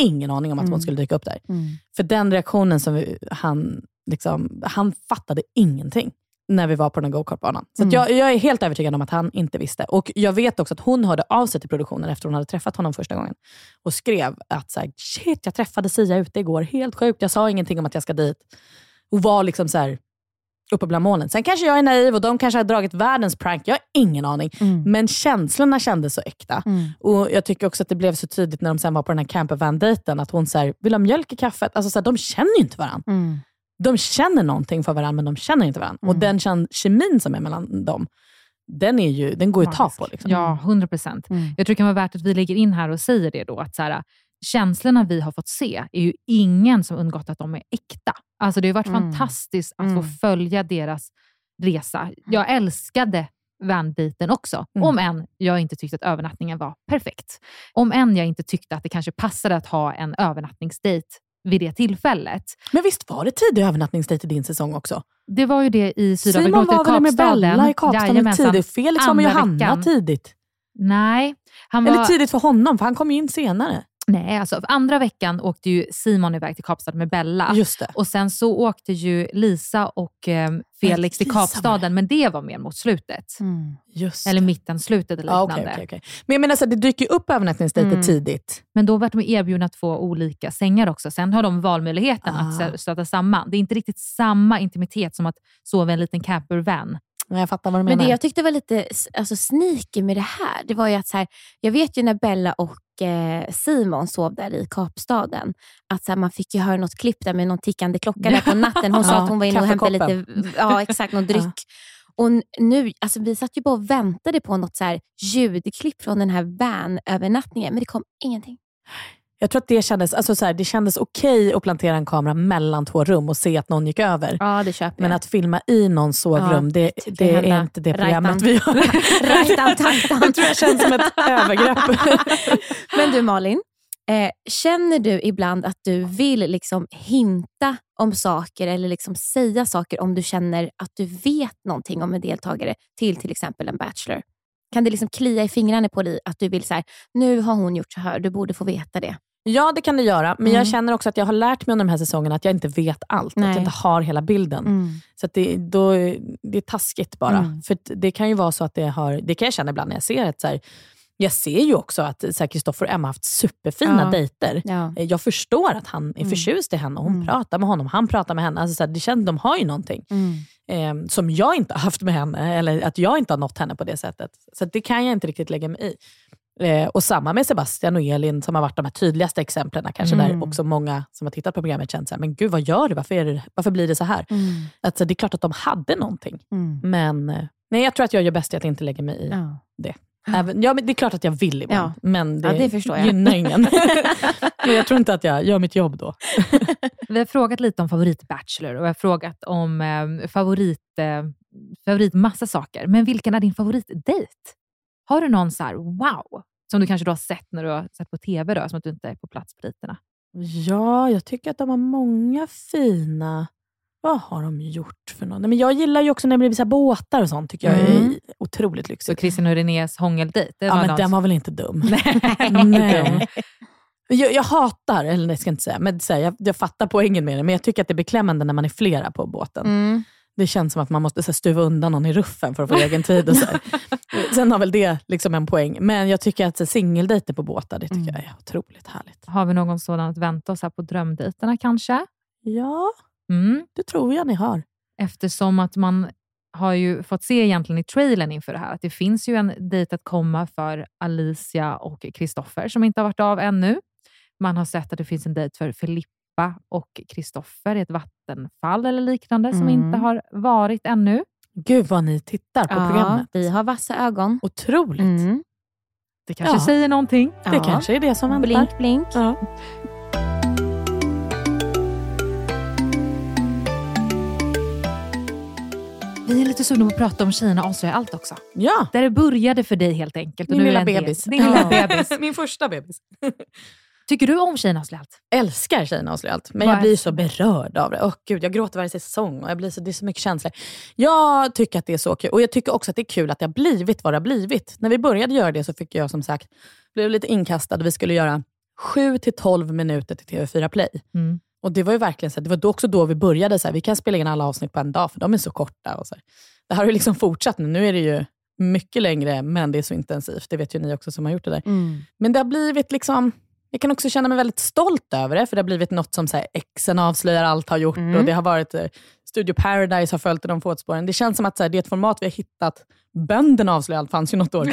ingen aning om att Mm. hon skulle dyka upp där. Mm. För den reaktionen som vi, han, liksom, han fattade ingenting när vi var på den här go-kartbanan. Så Mm. jag, jag är helt övertygad om att han inte visste. Och Jag vet också att hon hörde av sig till produktionen efter hon hade träffat honom första gången och skrev att så här, shit, jag träffade Sia ute igår. Helt sjukt. Jag sa ingenting om att jag ska dit. Och var liksom så här, uppe bland molnen. Sen kanske jag är naiv och de kanske har dragit världens prank. Jag har ingen aning. Mm. Men känslorna kändes så äkta. Mm. Och Jag tycker också att det blev så tydligt när de sen var på den här campervan-dejten, att hon så här, vill ha mjölk i kaffet. Alltså så här, de känner ju inte varandra. Mm. De känner någonting för varandra, men de känner inte varandra. Och Mm. den kän- kemin som är mellan dem, den, är ju, den går ju att ta på. Liksom. Ja, 100 procent. Mm. Jag tror det kan vara värt att vi lägger in här och säger det då, att så här, känslorna vi har fått se är ju ingen som undgått att de är äkta. Alltså det har varit Mm. fantastiskt att Mm. få följa deras resa. Jag älskade vanbiten också, Mm. om än jag inte tyckte att övernattningen var perfekt. Om än jag inte tyckte att det kanske passade att ha en övernattningsdejt vid det tillfället. Men visst var det tidig övernattningsdejt i din säsong också? Det var ju det i Simon Sydafrika var väl med Bella i Kapstaden tidigt? Felix var med Johanna veckan. tidigt. Nej, han var... Eller tidigt för honom, för han kom ju in senare. Nej, alltså andra veckan åkte ju Simon iväg till Kapstaden med Bella. Just det. Och sen så åkte ju Lisa och eh, Felix till Kapstaden, men det var mer mot slutet. Mm. Just Eller mitten, slutet eller Ja, liknande. okej, okej, okej. Men jag menar, så här, det dyker ju upp övernattningsdejter Mm. tidigt. Men då var de erbjudna två olika sängar också. Sen har de valmöjligheten Ah. att stöta samman. Det är inte riktigt samma intimitet som att sova i en liten campervan. Men jag fattar vad du Men menar. det jag tyckte var lite alltså, sneaky med det här, det var ju att så här, jag vet ju när Bella och eh, Simon sov där i Kapstaden, att så här, man fick ju höra något klipp där med någon tickande klocka där på natten. Hon (laughs) sa Ja, att hon var inne och hämtade lite, ja exakt, någon (laughs) dryck. Och n- nu, alltså vi satt ju bara och väntade på något så här ljudklipp från den här van-övernattningen, men det kom ingenting. Jag tror att det kändes, alltså så här, det kändes okej att plantera en kamera mellan två rum och se att någon gick över. Ja, det köper Men jag. att filma i någons sovrum, Ja, det, det jag är hända. inte det programmet vi gör. (laughs) Tajtan. Det tror jag känns som ett övergrepp. (laughs) Men du Malin, eh, känner du ibland att du vill liksom hinta om saker eller liksom säga saker om du känner att du vet någonting om en deltagare till till exempel en Bachelor? Kan det liksom klia i fingrarna på dig att du vill så här, nu har hon gjort så här, du borde få veta det. Ja, det kan det göra. Men Mm. jag känner också att jag har lärt mig under de här säsongerna att jag inte vet allt. Att Nej. jag inte har hela bilden. Så att det, då, det är taskigt bara. Mm. För att det kan ju vara så att det har, det kan jag känna ibland när jag ser ett så här, jag ser ju också att Kristoffer och Emma har haft superfina Ja. dejter. Ja. Jag förstår att han är Mm. förtjust i henne och hon Mm. pratar med honom, han pratar med henne. Alltså så här, det känns, de har ju någonting eh, som jag inte har haft med henne, eller att jag inte har nått henne på det sättet. Så att det kan jag inte riktigt lägga mig i. Eh, och samma med Sebastian och Elin som har varit de här tydligaste exemplen. Kanske Mm. där också många som har tittat på programmet känt så här, men gud vad gör du? Varför, det, varför blir det så här? Mm. Alltså, det är klart att de hade någonting. Men eh, nej, jag tror att jag gör bäst i att inte lägga mig i Ja. det. Även, ja, men det är klart att jag vill ibland, Ja. men det, Ja, det jag. gynnar ingen. (laughs) (laughs) Men jag tror inte att jag gör mitt jobb då. (laughs) Vi har frågat lite om favorit-Bachelor och vi har frågat om eh, favorit, eh, favorit massa saker. Men vilken är din favoritdejt? Har du någon så här, wow, som du kanske då har sett när du har sett på TV, då, som att du inte är på plats på dejterna? Ja, jag tycker att de har många fina... Vad har de gjort för något? Nej, Men jag gillar ju också när det blir så båtar och sånt. tycker jag är Mm. otroligt Så lyxigt. Kristin och Renés hångeldejt? Ja, men något- den var väl inte dum? (laughs) Nej. Nej. Jag, jag hatar, eller nej, ska jag inte säga, men så här, jag, jag fattar poängen med det, men jag tycker att det är beklämmande när man är flera på båten. Mm. Det känns som att man måste så här, stuva undan någon i ruffen för att få egen tid. Och så här. (laughs) Sen har väl det liksom en poäng. Men jag tycker att singeldejter på båtar, det tycker jag är otroligt härligt. Har vi någon sådan att vänta oss här på drömdejterna kanske? Ja, Mm. det tror jag ni har. Eftersom att man har ju fått se egentligen i trailern inför det här att det finns ju en dejt att komma för Alicia och Kristoffer som inte har varit av ännu. Man har sett att det finns en dejt för Filippa och Kristoffer i ett vattenfall eller liknande som Mm. inte har varit ännu. Gud vad ni tittar på Ja, programmet. vi har vassa ögon. Otroligt. Mm. Det kanske Ja. säger någonting. Det Ja. kanske är det som väntar. Blink, blink. Ja. Vi är lite sugna på att prata om Kina avslöjar allt också. ja. Där det började för dig helt enkelt. Min lilla del- bebis. Din lilla (laughs) bebis. Min första bebis. Tycker du om Kina avslöjar allt? älskar Tjejerna avslöjar allt, men Vad jag blir så berörd av det. Åh gud, jag gråter varje säsong och jag blir så, det är så mycket känslor. Jag tycker att det är så kul och jag tycker också att det är kul att det har blivit vad det har blivit. När vi började göra det så fick jag som sagt, blev lite inkastad och vi skulle göra 7 till 12 minuter till TV4 Play. Mm. Och Det var ju verkligen så här, det var då också då vi började, så här, vi kan spela in alla avsnitt på en dag för de är så korta. Och så här. Det här har ju liksom fortsatt nu. Nu är det ju mycket längre, men det är så intensivt. Det vet ju ni också som har gjort det där. Mm. Men det har blivit liksom, jag kan också känna mig väldigt stolt över det, för det har blivit något som så här, Exen avslöjar allt har gjort Mm. och det har varit eh, Studio Paradise har följt i de fotspåren. Det känns som att så här, det är ett format vi har hittat. Bönderna avslöjar allt fanns ju något år.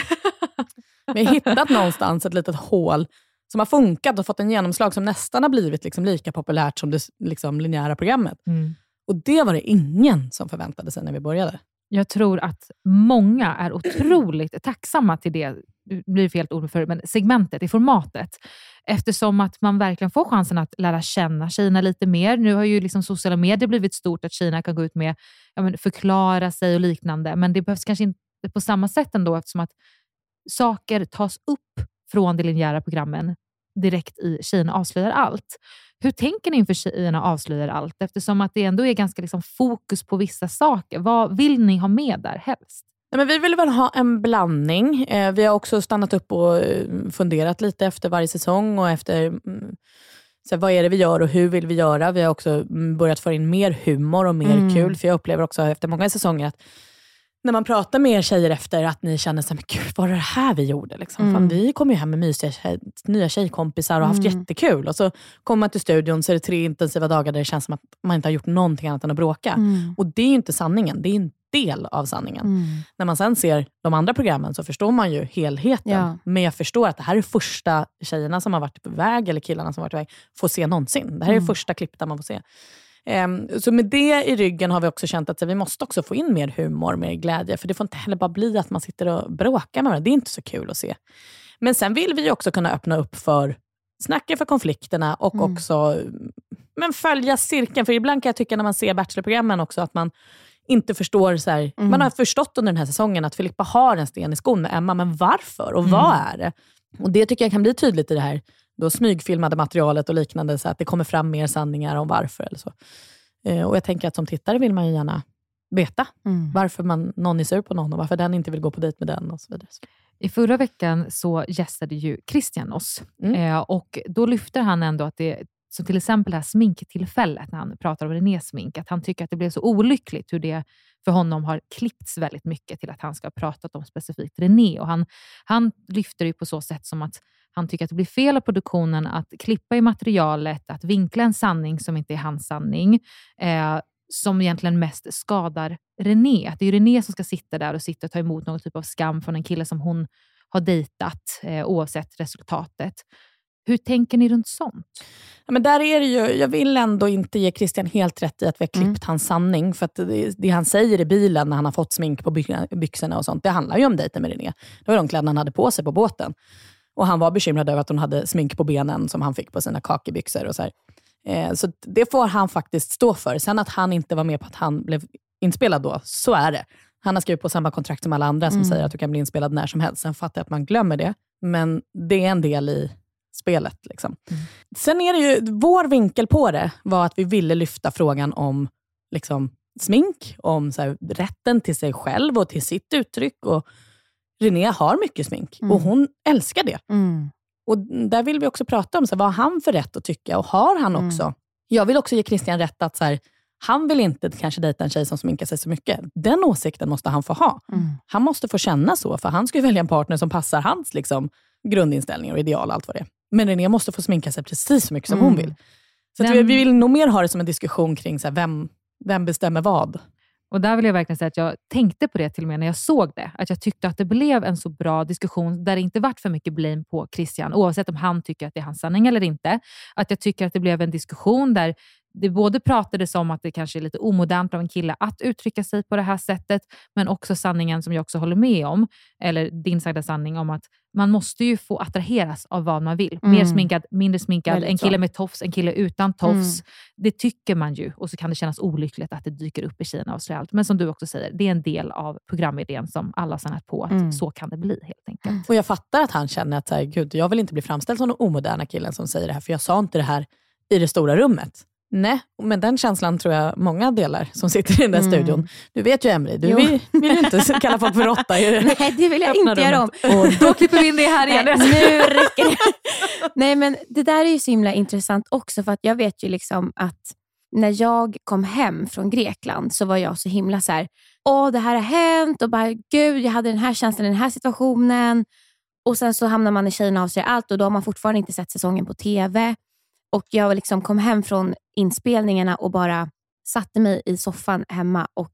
(laughs) vi har hittat någonstans ett litet hål som har funkat och fått en genomslag som nästan har blivit liksom lika populärt som det liksom, linjära programmet. Mm. Och det var det ingen som förväntade sig när vi började. Jag tror att många är otroligt tacksamma till det blir fel ord för men segmentet i formatet. Eftersom att man verkligen får chansen att lära känna Kina lite mer. Nu har ju liksom sociala medier blivit stort, att Kina kan gå ut med ja, men förklara sig och liknande. Men det behövs kanske inte på samma sätt ändå eftersom att saker tas upp från de linjära programmen direkt i Kina avslöjar allt. Hur tänker ni inför Kina avslöjar allt? Eftersom att det ändå är ganska liksom fokus på vissa saker. Vad vill ni ha med där helst? Nej, men vi vill väl ha en blandning. Eh, vi har också stannat upp och eh, funderat lite efter varje säsong och efter mm, så här, vad är det vi gör och hur vill vi göra. Vi har också mm, börjat få in mer humor och mer Mm. kul. För jag upplever också efter många säsonger att när man pratar med er tjejer efter att ni känner så här, men gud, vad var det här vi gjorde? Liksom? Mm. Fan, vi kom ju hem med mysiga tjej, nya tjejkompisar och haft Mm. jättekul. Och så kommer man till studion så är det tre intensiva dagar där det känns som att man inte har gjort någonting annat än att bråka. Mm. Och det är ju inte sanningen, det är del av sanningen. Mm. När man sen ser de andra programmen så förstår man ju helheten. Ja. Men jag förstår att det här är första tjejerna som har varit på väg, eller killarna som har varit på väg, får se någonsin. Det här är Mm. första klipp där man får se. Ehm, så med det i ryggen har vi också känt att vi måste också få in mer humor, mer glädje. För det får inte heller bara bli att man sitter och bråkar med varandra. Det är inte så kul att se. Men sen vill vi också kunna öppna upp för snacka för konflikterna och Mm. också men följa cirkeln. För ibland kan jag tycka när man ser Bachelor-programmen också att man inte förstår, så här, Mm. man har förstått under den här säsongen att Filippa har en sten i skon med Emma, men varför och vad är det? Och Det tycker jag kan bli tydligt i det här då smygfilmade materialet och liknande, så att det kommer fram mer sanningar om varför. Eller så. Eh, och Jag tänker att som tittare vill man ju gärna veta Mm. varför man, någon är sur på någon och varför den inte vill gå på dejt med den och så vidare. I förra veckan så gästade ju Christian oss Mm. eh, och då lyfter han ändå att det som till exempel det här sminktillfället, när han pratar om Renés smink, att han tycker att det blev så olyckligt hur det för honom har klippts väldigt mycket till att han ska ha pratat om specifikt René. Och han, han lyfter det på så sätt som att han tycker att det blir fel av produktionen att klippa i materialet, att vinkla en sanning som inte är hans sanning, eh, som egentligen mest skadar René. Att det är René som ska sitta där och sitta och ta emot någon typ av skam från en kille som hon har dejtat, eh, oavsett resultatet. Hur tänker ni runt sånt? Ja, men där är det ju, jag vill ändå inte ge Christian helt rätt i att vi har klippt Mm. hans sanning. För att det, det han säger i bilen när han har fått smink på by- byxorna och sånt, det handlar ju om dejten med René. Det var de kläderna han hade på sig på båten. Och Han var bekymrad över att hon hade smink på benen som han fick på sina kakebyxor. Och så här. Eh, så det får han faktiskt stå för. Sen att han inte var med på att han blev inspelad då, så är det. Han har skrivit på samma kontrakt som alla andra som Mm. säger att du kan bli inspelad när som helst. Sen fattar jag att man glömmer det, men det är en del i spelet. Liksom. Sen är det ju, vår vinkel på det var att vi ville lyfta frågan om liksom, smink, om här, rätten till sig själv och till sitt uttryck. Och René har mycket smink Mm. och hon älskar det. Mm. Och Där vill vi också prata om så här, vad har han för rätt att tycka och har han Mm. också? Jag vill också ge Christian rätt att så här, han vill inte kanske dejta en tjej som sminkar sig så mycket. Den åsikten måste han få ha. Mm. Han måste få känna så, för han ska välja en partner som passar hans liksom, grundinställningar och ideal allt vad det är. Men René måste få sminka sig precis så mycket som hon Mm. vill. Så att vi, Vem- vi vill nog mer ha det som en diskussion kring så här, vem, vem bestämmer vad. Och där vill jag verkligen säga att jag tänkte på det till och med när jag såg det. Att jag tyckte att det blev en så bra diskussion där det inte vart för mycket blame på Christian, oavsett om han tycker att det är hans sanning eller inte. Att jag tycker att det blev en diskussion där det både pratades om att det kanske är lite omodernt av en kille att uttrycka sig på det här sättet, men också sanningen som jag också håller med om, eller din sagda sanning om att man måste ju få attraheras av vad man vill. Mer Mm. sminkad, mindre sminkad, en kille med tofs, en kille utan tofs. Det tycker man ju och så kan det kännas olyckligt att det dyker upp i Kina och avslöjar allt. Men som du också säger, det är en del av programidén som alla har stannat på att Mm. så kan det bli helt enkelt. Och Jag fattar att han känner att så här, Gud, jag vill inte bli framställd som den omoderna killen som säger det här, för jag sa inte det här i det stora rummet. Nej, men den känslan tror jag många delar som sitter i den där Mm. studion. Du vet ju Emily, du Jo. vill, vill inte kalla folk för råtta (laughs) Nej, det vill jag inte göra om. Och då klipper vi in det här Nej, igen. nu (laughs) räcker det. Nej, men det där är ju så himla intressant också, för att jag vet ju liksom att när jag kom hem från Grekland så var jag så himla så här, åh det här har hänt och bara, gud jag hade den här känslan i den här situationen. Och sen så hamnar man i Tjejerna avslöjar allt och då har man fortfarande inte sett säsongen på TV. Och jag liksom kom hem från inspelningarna och bara satte mig i soffan hemma och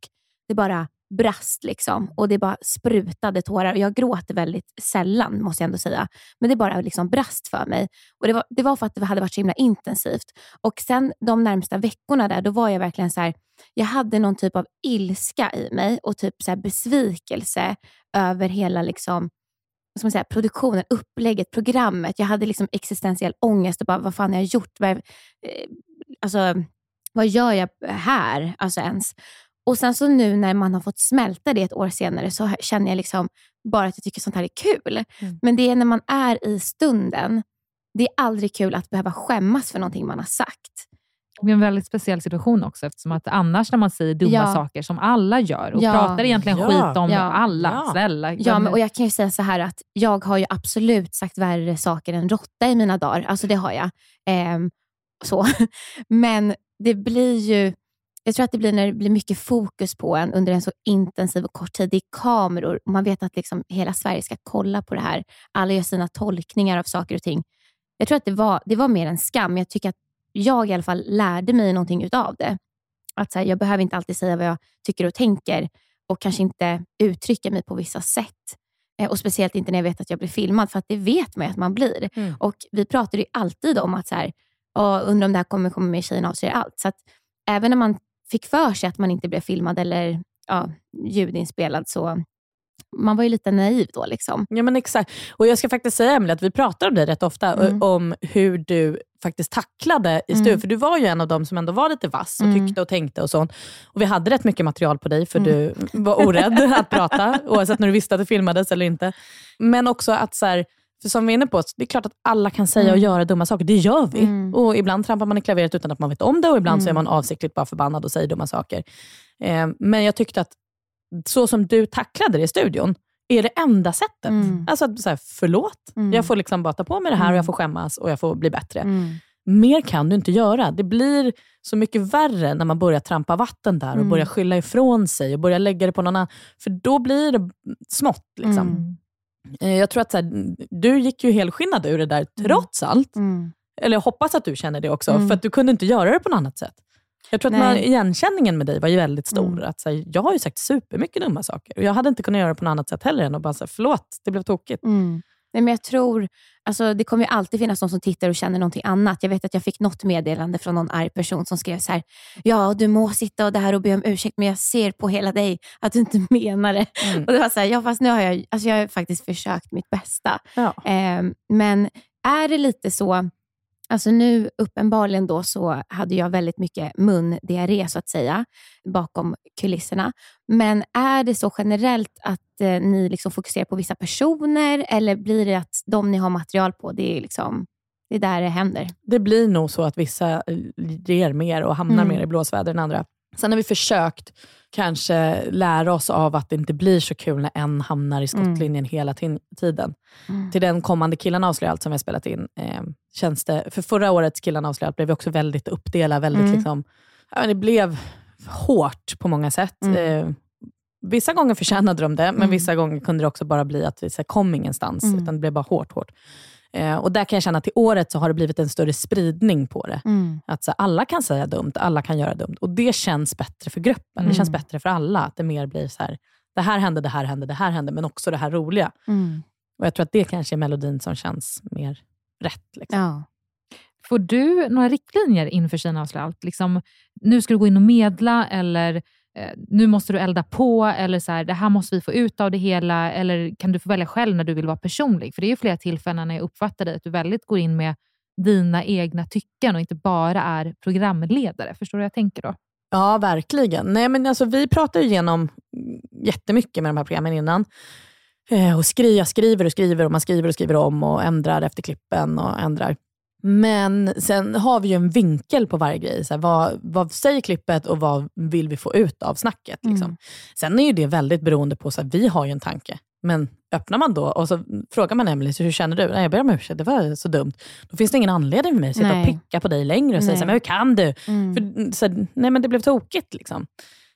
det bara brast liksom och det bara sprutade tårar. Och Jag gråter väldigt sällan måste jag ändå säga, men det bara liksom brast för mig. Och det var, det var för att det hade varit så himla intensivt. Och sen de närmsta veckorna där, då var jag verkligen så här, jag hade någon typ av ilska i mig och typ så här besvikelse över hela liksom, vad ska man säga, produktionen, upplägget, programmet. Jag hade liksom existentiell ångest och bara, vad fan har jag gjort? Vad, eh, alltså, vad gör jag här alltså ens? Och sen så nu när man har fått smälta det ett år senare så känner jag liksom bara att jag tycker sånt här är kul. Mm. Men det är när man är i stunden. Det är aldrig kul att behöva skämmas för någonting man har sagt. Det är en väldigt speciell situation också, eftersom att annars när man säger dumma Ja. saker som alla gör och Ja. pratar egentligen Ja. skit om Ja. alla, Ja. snälla. Ja, men, och jag kan ju säga så här att jag har ju absolut sagt värre saker än råtta i mina dagar. Alltså det har jag. Ehm, så. (laughs) Men det blir ju, jag tror att det blir när det blir mycket fokus på en under en så intensiv och kort tid. Det är kameror och man vet att liksom hela Sverige ska kolla på det här. Alla gör sina tolkningar av saker och ting. Jag tror att det var, det var mer en skam. Jag tycker att jag i alla fall lärde mig någonting utav det. Att så här, jag behöver inte alltid säga vad jag tycker och tänker och kanske inte uttrycka mig på vissa sätt. Eh, och Speciellt inte när jag vet att jag blir filmad, för att det vet man ju att man blir. Mm. Och Vi pratar ju alltid om att så här, "Ja, undrar om det här kommer komma med Tjejerna avslöjar allt. Så att även när man fick för sig att man inte blev filmad eller ja, ljudinspelad, så man var ju lite naiv då. Liksom. Ja men exakt. Och jag ska faktiskt säga Emelie, att vi pratar om dig rätt ofta, Mm. om hur du faktiskt tacklade i Mm. studion. För du var ju en av dem som ändå var lite vass och Mm. tyckte och tänkte och sånt. Och vi hade rätt mycket material på dig, för Mm. du var orädd (laughs) att prata, oavsett när du visste att det filmades eller inte. Men också att, så här, för som vi är inne på, det är klart att alla kan säga och Mm. göra dumma saker. Det gör vi. Mm. Och Ibland trampar man i klaveret utan att man vet om det och ibland så är Mm. man avsiktligt bara förbannad och säger dumma saker. Eh, men jag tyckte att så som du tacklade det i studion, är det enda sättet. Mm. Alltså att så här, förlåt, Mm. jag får liksom bara ta på mig det här och Mm. jag får skämmas och jag får bli bättre. Mm. Mer kan du inte göra. Det blir så mycket värre när man börjar trampa vatten där och Mm. börjar skylla ifrån sig och börjar lägga det på någon annan. För då blir det smått. Liksom. Mm. Eh, Jag tror att så här, du gick ju helskinnad ur det där trots allt. Mm. Eller jag hoppas att du känner det också, Mm. för att du kunde inte göra det på något annat sätt. Jag tror att man, igenkänningen med dig var ju väldigt stor. Mm. Att, så här, jag har ju sagt supermycket dumma saker och jag hade inte kunnat göra det på något annat sätt heller än att bara säga förlåt, det blev tokigt. Mm. Nej, men jag tror, alltså, det kommer ju alltid finnas de som tittar och känner någonting annat. Jag vet att jag fick något meddelande från någon arg person som skrev så här, ja du må sitta och det här och be om ursäkt, men jag ser på hela dig att du inte menar det. Mm. Och det var så här, ja fast nu har jag, alltså, jag har faktiskt försökt mitt bästa. Ja. Ehm, men är det lite så, alltså nu uppenbarligen då så hade jag väldigt mycket mundiarré så att säga, bakom kulisserna. Men är det så generellt att eh, ni liksom fokuserar på vissa personer eller blir det att de ni har material på, det är, liksom, det är där det händer? Det blir nog så att vissa eh, ger mer och hamnar Mm. mer i blåsväder än andra. Sen har vi försökt kanske lära oss av att det inte blir så kul när en hamnar i skottlinjen hela tin- tiden. Mm. Till den kommande Killarna avslöjar allt som vi har spelat in, eh, känns det, för förra årets Killarna avslöjar allt blev vi också väldigt uppdelade. Väldigt Mm. liksom, ja, men det blev hårt på många sätt. Mm. Eh, vissa gånger förtjänade de det, men Mm. vissa gånger kunde det också bara bli att vi så här, kom ingenstans, Mm. utan det blev bara hårt, hårt. Eh, och där kan jag känna att till året så har det blivit en större spridning på det. Mm. Att så, alla kan säga dumt, alla kan göra dumt. Och det känns bättre för gruppen. Mm. Det känns bättre för alla. Att det mer blir så här, det här hände, det här hände, det här hände, men också det här roliga. Mm. Och Jag tror att det kanske är melodin som känns mer rätt. Liksom. Ja. Får du några riktlinjer inför Kina allt? Liksom, nu ska du gå in och medla eller Eh, nu måste du elda på eller så här, det här måste vi få ut av det hela. Eller kan du få välja själv när du vill vara personlig? För det är ju flera tillfällen när jag uppfattar dig att du väldigt går in med dina egna tycken och inte bara är programledare. Förstår du vad jag tänker då? Ja, verkligen. Nej, men alltså, vi pratar ju igenom jättemycket med de här programmen innan. Eh, och skri, jag skriver och skriver och man skriver och skriver om och ändrar efter klippen och ändrar. Men sen har vi ju en vinkel på varje grej. Så här, vad, vad säger klippet och vad vill vi få ut av snacket? Liksom. Mm. Sen är ju det väldigt beroende på, så här, vi har ju en tanke. Men öppnar man då och så frågar man Emelie, hur känner du? Nej, jag ber om ursäkt, det var så dumt. Då finns det ingen anledning för mig att sitta och Nej. picka på dig längre och säga, Nej. så här, men hur kan du? Mm. För, så, här, nej men det blev tokigt. Liksom.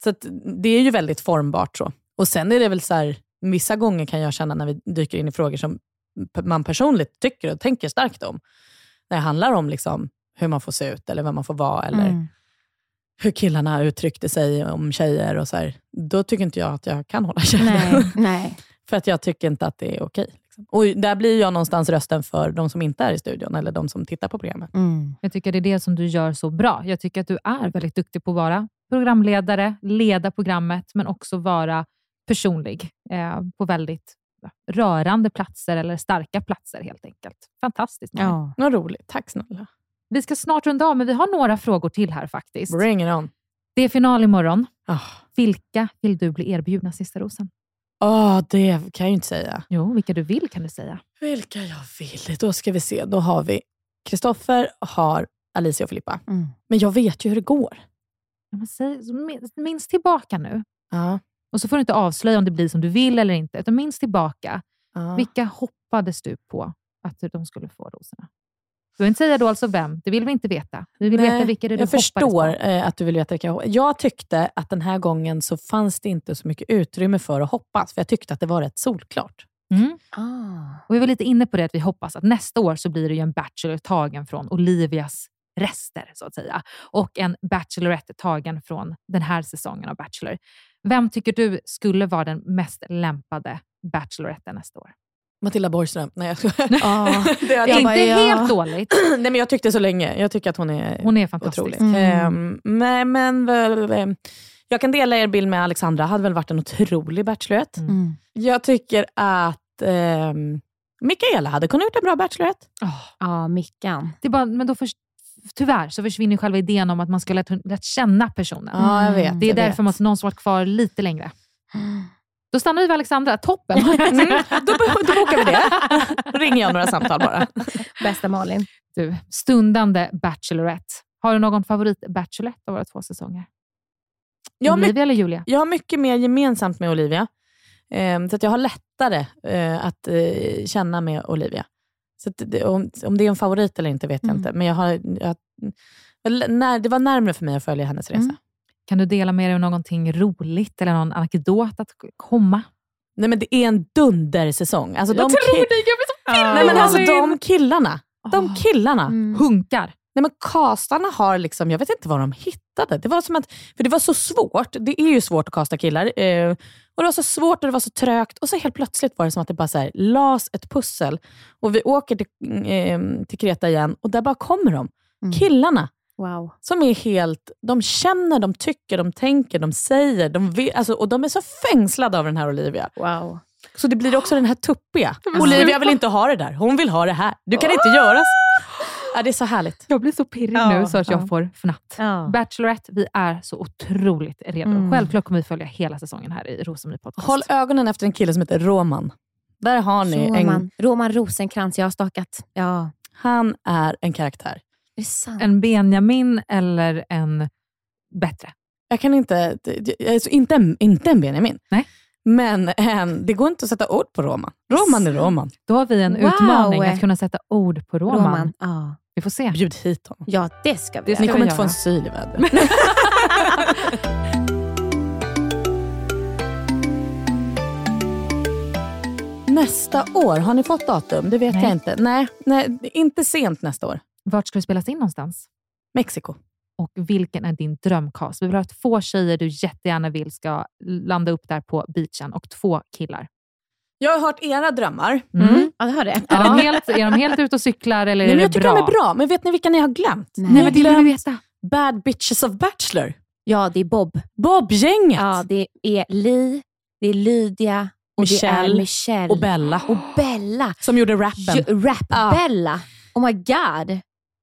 Så att, det är ju väldigt formbart. så. Och Sen är det väl så här, vissa gånger kan jag känna när vi dyker in i frågor som man personligt tycker och tänker starkt om. När det handlar om liksom, hur man får se ut eller vem man får vara. Eller Mm. hur killarna uttryckte sig om tjejer. och så här, Då tycker inte jag att jag kan hålla käften. Nej, (laughs) nej. För att jag tycker inte att det är okej. Liksom. Och där blir jag någonstans rösten för de som inte är i studion eller de som tittar på programmet. Mm. Jag tycker det är det som du gör så bra. Jag tycker att du är väldigt duktig på att vara programledare, leda programmet, men också vara personlig eh, på väldigt rörande platser eller starka platser helt enkelt. Fantastiskt. Malin. Ja. Vad roligt. Tack snälla. Vi ska snart runda av, men vi har några frågor till här faktiskt. Bring it on. Det är final imorgon. Ah. Vilka vill du bli erbjudna sista rosen? Åh, det kan jag ju inte säga. Jo, vilka du vill kan du säga. Vilka jag vill? Då ska vi se. Då har vi Kristoffer, har Alicia och Filippa. Mm. Men jag vet ju hur det går. Ja, men säg, så minns, minns tillbaka nu. Ja. Och så får du inte avslöja om det blir som du vill eller inte, utan minns tillbaka. Ja. Vilka hoppades du på att de skulle få rosorna? Du vill inte säga då alltså vem, det vill vi inte veta. Vi vill Nej, veta vilka det är du jag hoppades förstår på. eh, att du vill veta vilka jag hoppades. Jag tyckte att den här gången så fanns det inte så mycket utrymme för att hoppas, för jag tyckte att det var rätt solklart. Mm. Ah. Och vi var lite inne på det att vi hoppas att nästa år så blir det ju en Bachelor tagen från Olivias rester, så att säga. Och en Bachelorette tagen från den här säsongen av Bachelor. Vem tycker du skulle vara den mest lämpade Bacheloretten nästa år? Matilda Borgström. Nej jag skojar. (laughs) Det är- Inte bara, ja. helt dåligt. (clears throat) Nej men jag tyckte så länge. Jag tycker att hon är Hon är fantastisk. otrolig. Mm. Ehm, men, men väl, jag kan dela er bild med Alexandra. hade väl varit en otrolig Bachelorette. Mm. Jag tycker att ehm, Mikaela hade kunnat gjort en bra Bachelorette. Ja, Mickan. Det är bara, men då förs- tyvärr så försvinner själva idén om att man ska lätt, lätt känna personen. Ja, jag vet. Det är därför vet. man måste någon som varit kvar lite längre. (gasps) Då stannar vi vid Alexandra. Toppen! Mm, (laughs) då, då bokar vi det. Då ringer jag några samtal bara. (laughs) Bästa Malin. Du, stundande Bachelorette. Har du någon favorit Bachelorette av våra två säsonger? Jag Olivia eller Julia? jag har mycket mer gemensamt med Olivia. Ehm, så att jag har lättare eh, att eh, känna med Olivia. Så att det, om, om det är en favorit eller inte vet jag Mm. inte. Men jag har, jag, när, det var närmare för mig att följa hennes resa. Mm. Kan du dela med dig av någonting roligt eller någon anekdot att komma? Nej men det är en dundersäsong. Alltså, Jag de tror det! Jag blir så pirrig! Nej men alltså de killarna. De Åh. killarna. Mm. Hunkar. Nej men castarna har liksom, jag vet inte vad de hittade. Det var som att, för det var så svårt. Det är ju svårt att casta killar. Eh, och Det var så svårt och det var så trögt. Och så helt plötsligt var det som att det bara så här, las ett pussel. Och vi åker till, eh, till Kreta igen och där bara kommer de. Mm. Killarna. Wow. Som är helt, de känner, de tycker, de tänker, de säger. De vill, alltså, och de är så fängslade av den här Olivia. Wow. Så det blir också den här tuppiga. Olivia vill inte ha det där. Hon vill ha det här. Du kan inte göra så. Ja, det är så härligt. Jag blir så pirrig Ja, nu så att jag ja. får fnatt. Ja. Bachelorette, vi är så otroligt redo. Mm. Självklart kommer vi följa hela säsongen här i Rosemarie Podcast. Håll ögonen efter en kille som heter Roman. Där har ni en, Roman, Roman Rosenkrantz, jag har stakat. Ja. han är en karaktär. Det är sant. En Benjamin eller en bättre? Jag kan inte, alltså inte, en, inte en Benjamin. Nej. Men en, det går inte att sätta ord på Roman. Roman är Roman. Då har vi en Wow. utmaning att kunna sätta ord på Roman. Roman. Ja. Vi får se. Bjud hit honom. ja, det ska vi Det ska Ni kommer vi inte få en syl i vädret. (laughs) Nästa år, har ni fått datum? Det vet Nej. jag inte. Nej, nej, inte sent nästa år. Vart ska det spelas in någonstans? Mexiko. Och vilken är din drömcast? Vi vill ha två tjejer du jättegärna vill ska landa upp där på beachen och två killar. Jag har hört era drömmar. Mm. Ja, det har det. Är, de helt, är de helt ute och cyklar eller Nej, är men det jag tycker bra? de är bra, men vet ni vilka ni har glömt? Nej. Men det vill vi veta. Bad Bitches of Bachelor. Ja, det är Bob. Bob-gänget. Ja, det är Li, det är Lydia och det är Michelle och Bella. Och Bella. Som gjorde rappen. Ju- Rap Ja. Bella. Oh my god.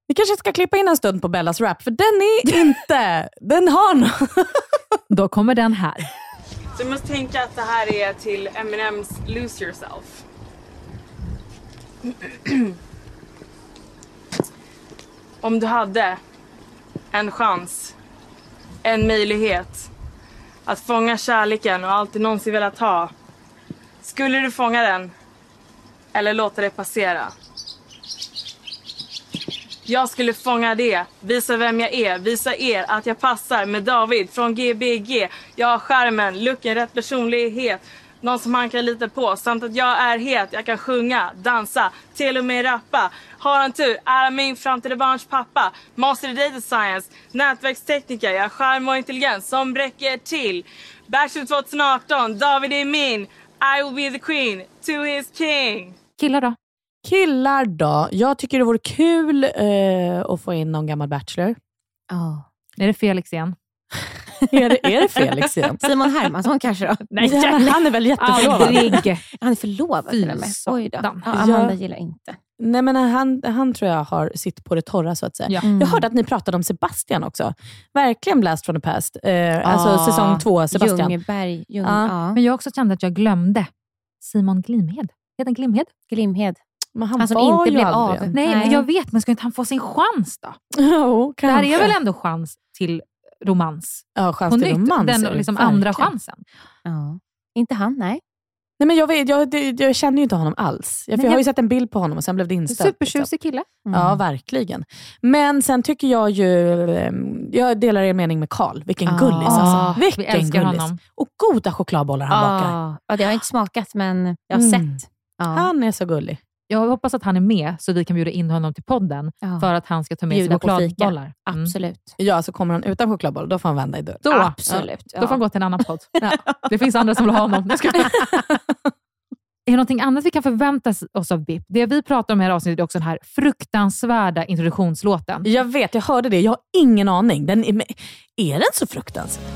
Vi kanske ska klippa in en stund på Bellas rap, för den är (laughs) inte... den har något. Då kommer den här. Så du måste tänka att det här är till Eminems Lose Yourself. Om du hade en chans, en möjlighet att fånga kärleken och allt du någonsin velat ha. Skulle du fånga den? Eller låta det passera? Jag skulle fånga det, visa vem jag är, visa er att jag passar med David från Gbg. Jag har skärmen, looken, rätt personlighet. Någon som han kan lita på, samt att jag är het. Jag kan sjunga, dansa, till och med rappa. Har han tur är han min framtida barns pappa. Master i data science, nätverkstekniker. Jag har charm och intelligens som räcker till. Bachelor 2018, David är min. I will be the queen to his king. Killar då? Killar då? Jag tycker det vore kul eh, att få in någon gammal Bachelor. Ja. Är det Felix igen? (laughs) är, det, är det Felix igen? (laughs) Simon Hermansson kanske då? (laughs) Nej, Ja, han är väl jätteförlovad? Aldrig. Han är förlovad till och med. Oj då. Ja, Amanda Ja. gillar inte. Nej, men han, han tror jag har sitt på det torra så att säga. Ja. Mm. Jag hörde att ni pratade om Sebastian också. Verkligen blast from the past. Eh, alltså säsong två, Sebastian. Ljungberg. Ljung, Ja. ja. Men jag också kände att jag glömde Simon Glimhed. Heter han Glimhed? Glimhed. Men han, Han som inte blev aldrig av. en. Nej, Nej. men jag vet, men ska inte han få sin chans då? Jo, Det här är väl ändå chans till romans? ja, På chans till nytt, romans. den liksom verkligen. andra chansen. Ja. Inte han, nej. Nej, men jag, vet, jag, jag känner ju inte honom alls. Jag, jag har ju sett en bild på honom och sen blev det inställt. liksom. Supertjusig kille. Ja, verkligen. Men sen tycker jag ju, ehm, jag delar er mening med Karl. Vilken Ah. gullis alltså. vi Vilken älskar gullis. honom. Och goda chokladbollar han bakar. Ja. ja, det har jag inte smakat, men jag har Mm. sett. Ja. Han är så gullig. Jag hoppas att han är med så vi kan bjuda in honom till podden Ja. för att han ska ta med sig Bjuda fika. chokladbollar. Mm. Absolut. Ja, så kommer han utan chokladboll, då får han vända i dörren. Då, Absolut. Då får han gå till en annan podd. (laughs) Det finns andra som vill ha honom. Jag ska... (laughs) Är det någonting annat vi kan förvänta oss av BIP? Det vi pratar om i det här avsnittet är också den här fruktansvärda introduktionslåten. Jag vet, jag hörde det. Jag har ingen aning. Den är, är den så fruktansvärd?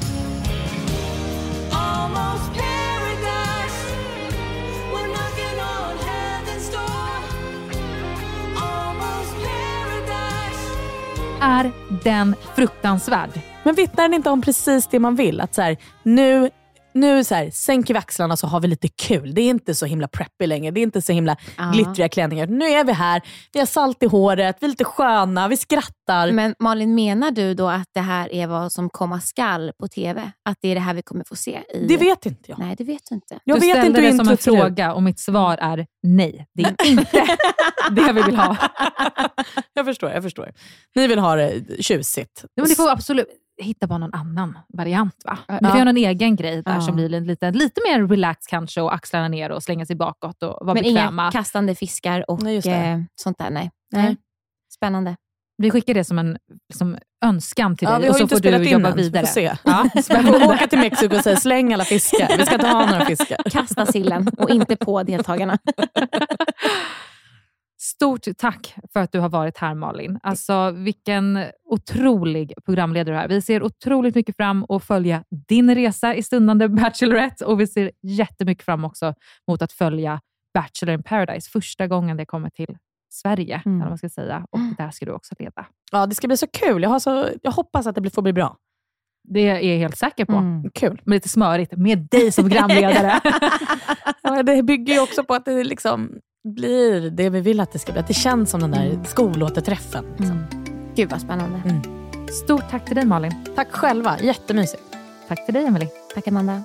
Är den fruktansvärd? Men vittnar den inte om precis det man vill? Att så här, nu nu så här, sänker vi axlarna så har vi lite kul. Det är inte så himla preppy längre. Det är inte så himla Ja. glittriga klänningar. Nu är vi här, vi har salt i håret, vi är lite sköna, vi skrattar. Men Malin, menar du då att det här är vad som komma skall på TV? Att det är det här vi kommer få se? I... Det vet inte jag. Nej, det vet du inte. Jag du vet ställde inte det som en fråga och mitt svar är nej. Det är inte (laughs) det vi vill ha. jag förstår, jag förstår. Ni vill ha det tjusigt. Men det får absolut hitta bara någon annan variant. va? Vi Ja. får göra en egen grej där Ja. som blir lite, lite mer relaxed kanske och axlarna ner och slänga sig bakåt och vara Men bekväma. inga kastande fiskar och Nej, eh, sånt där? Nej. Nej. nej. Spännande. Vi skickar det som en som önskan till Ja, dig vi och har så inte får du spelat in jobba än, så vi vidare. får se. Ja, (laughs) Jag får spännande. åka till Mexiko och säga släng alla fiskar. Vi ska inte ha några fiskar. (laughs) Kasta sillen och inte på deltagarna. (laughs) Stort tack för att du har varit här Malin. Alltså vilken otrolig programledare du är. Vi ser otroligt mycket fram att följa din resa i stundande Bachelorette och vi ser jättemycket fram också mot att följa Bachelor in paradise första gången det kommer till Sverige. Mm. Eller man ska säga. Och där ska du också leda. Ja, det ska bli så kul. Jag, så, jag hoppas att det får bli bra. Det är jag helt säker på. Mm. Kul. Men lite smörigt med dig som (laughs) programledare. Ja, det bygger ju också på att det liksom blir det vi vill att det ska bli. Att det känns som den där skolåterträffen. Liksom. Gud vad spännande. Stort tack till dig Malin. Tack själva, jättemysigt. Tack till dig Emily. Tack Amanda.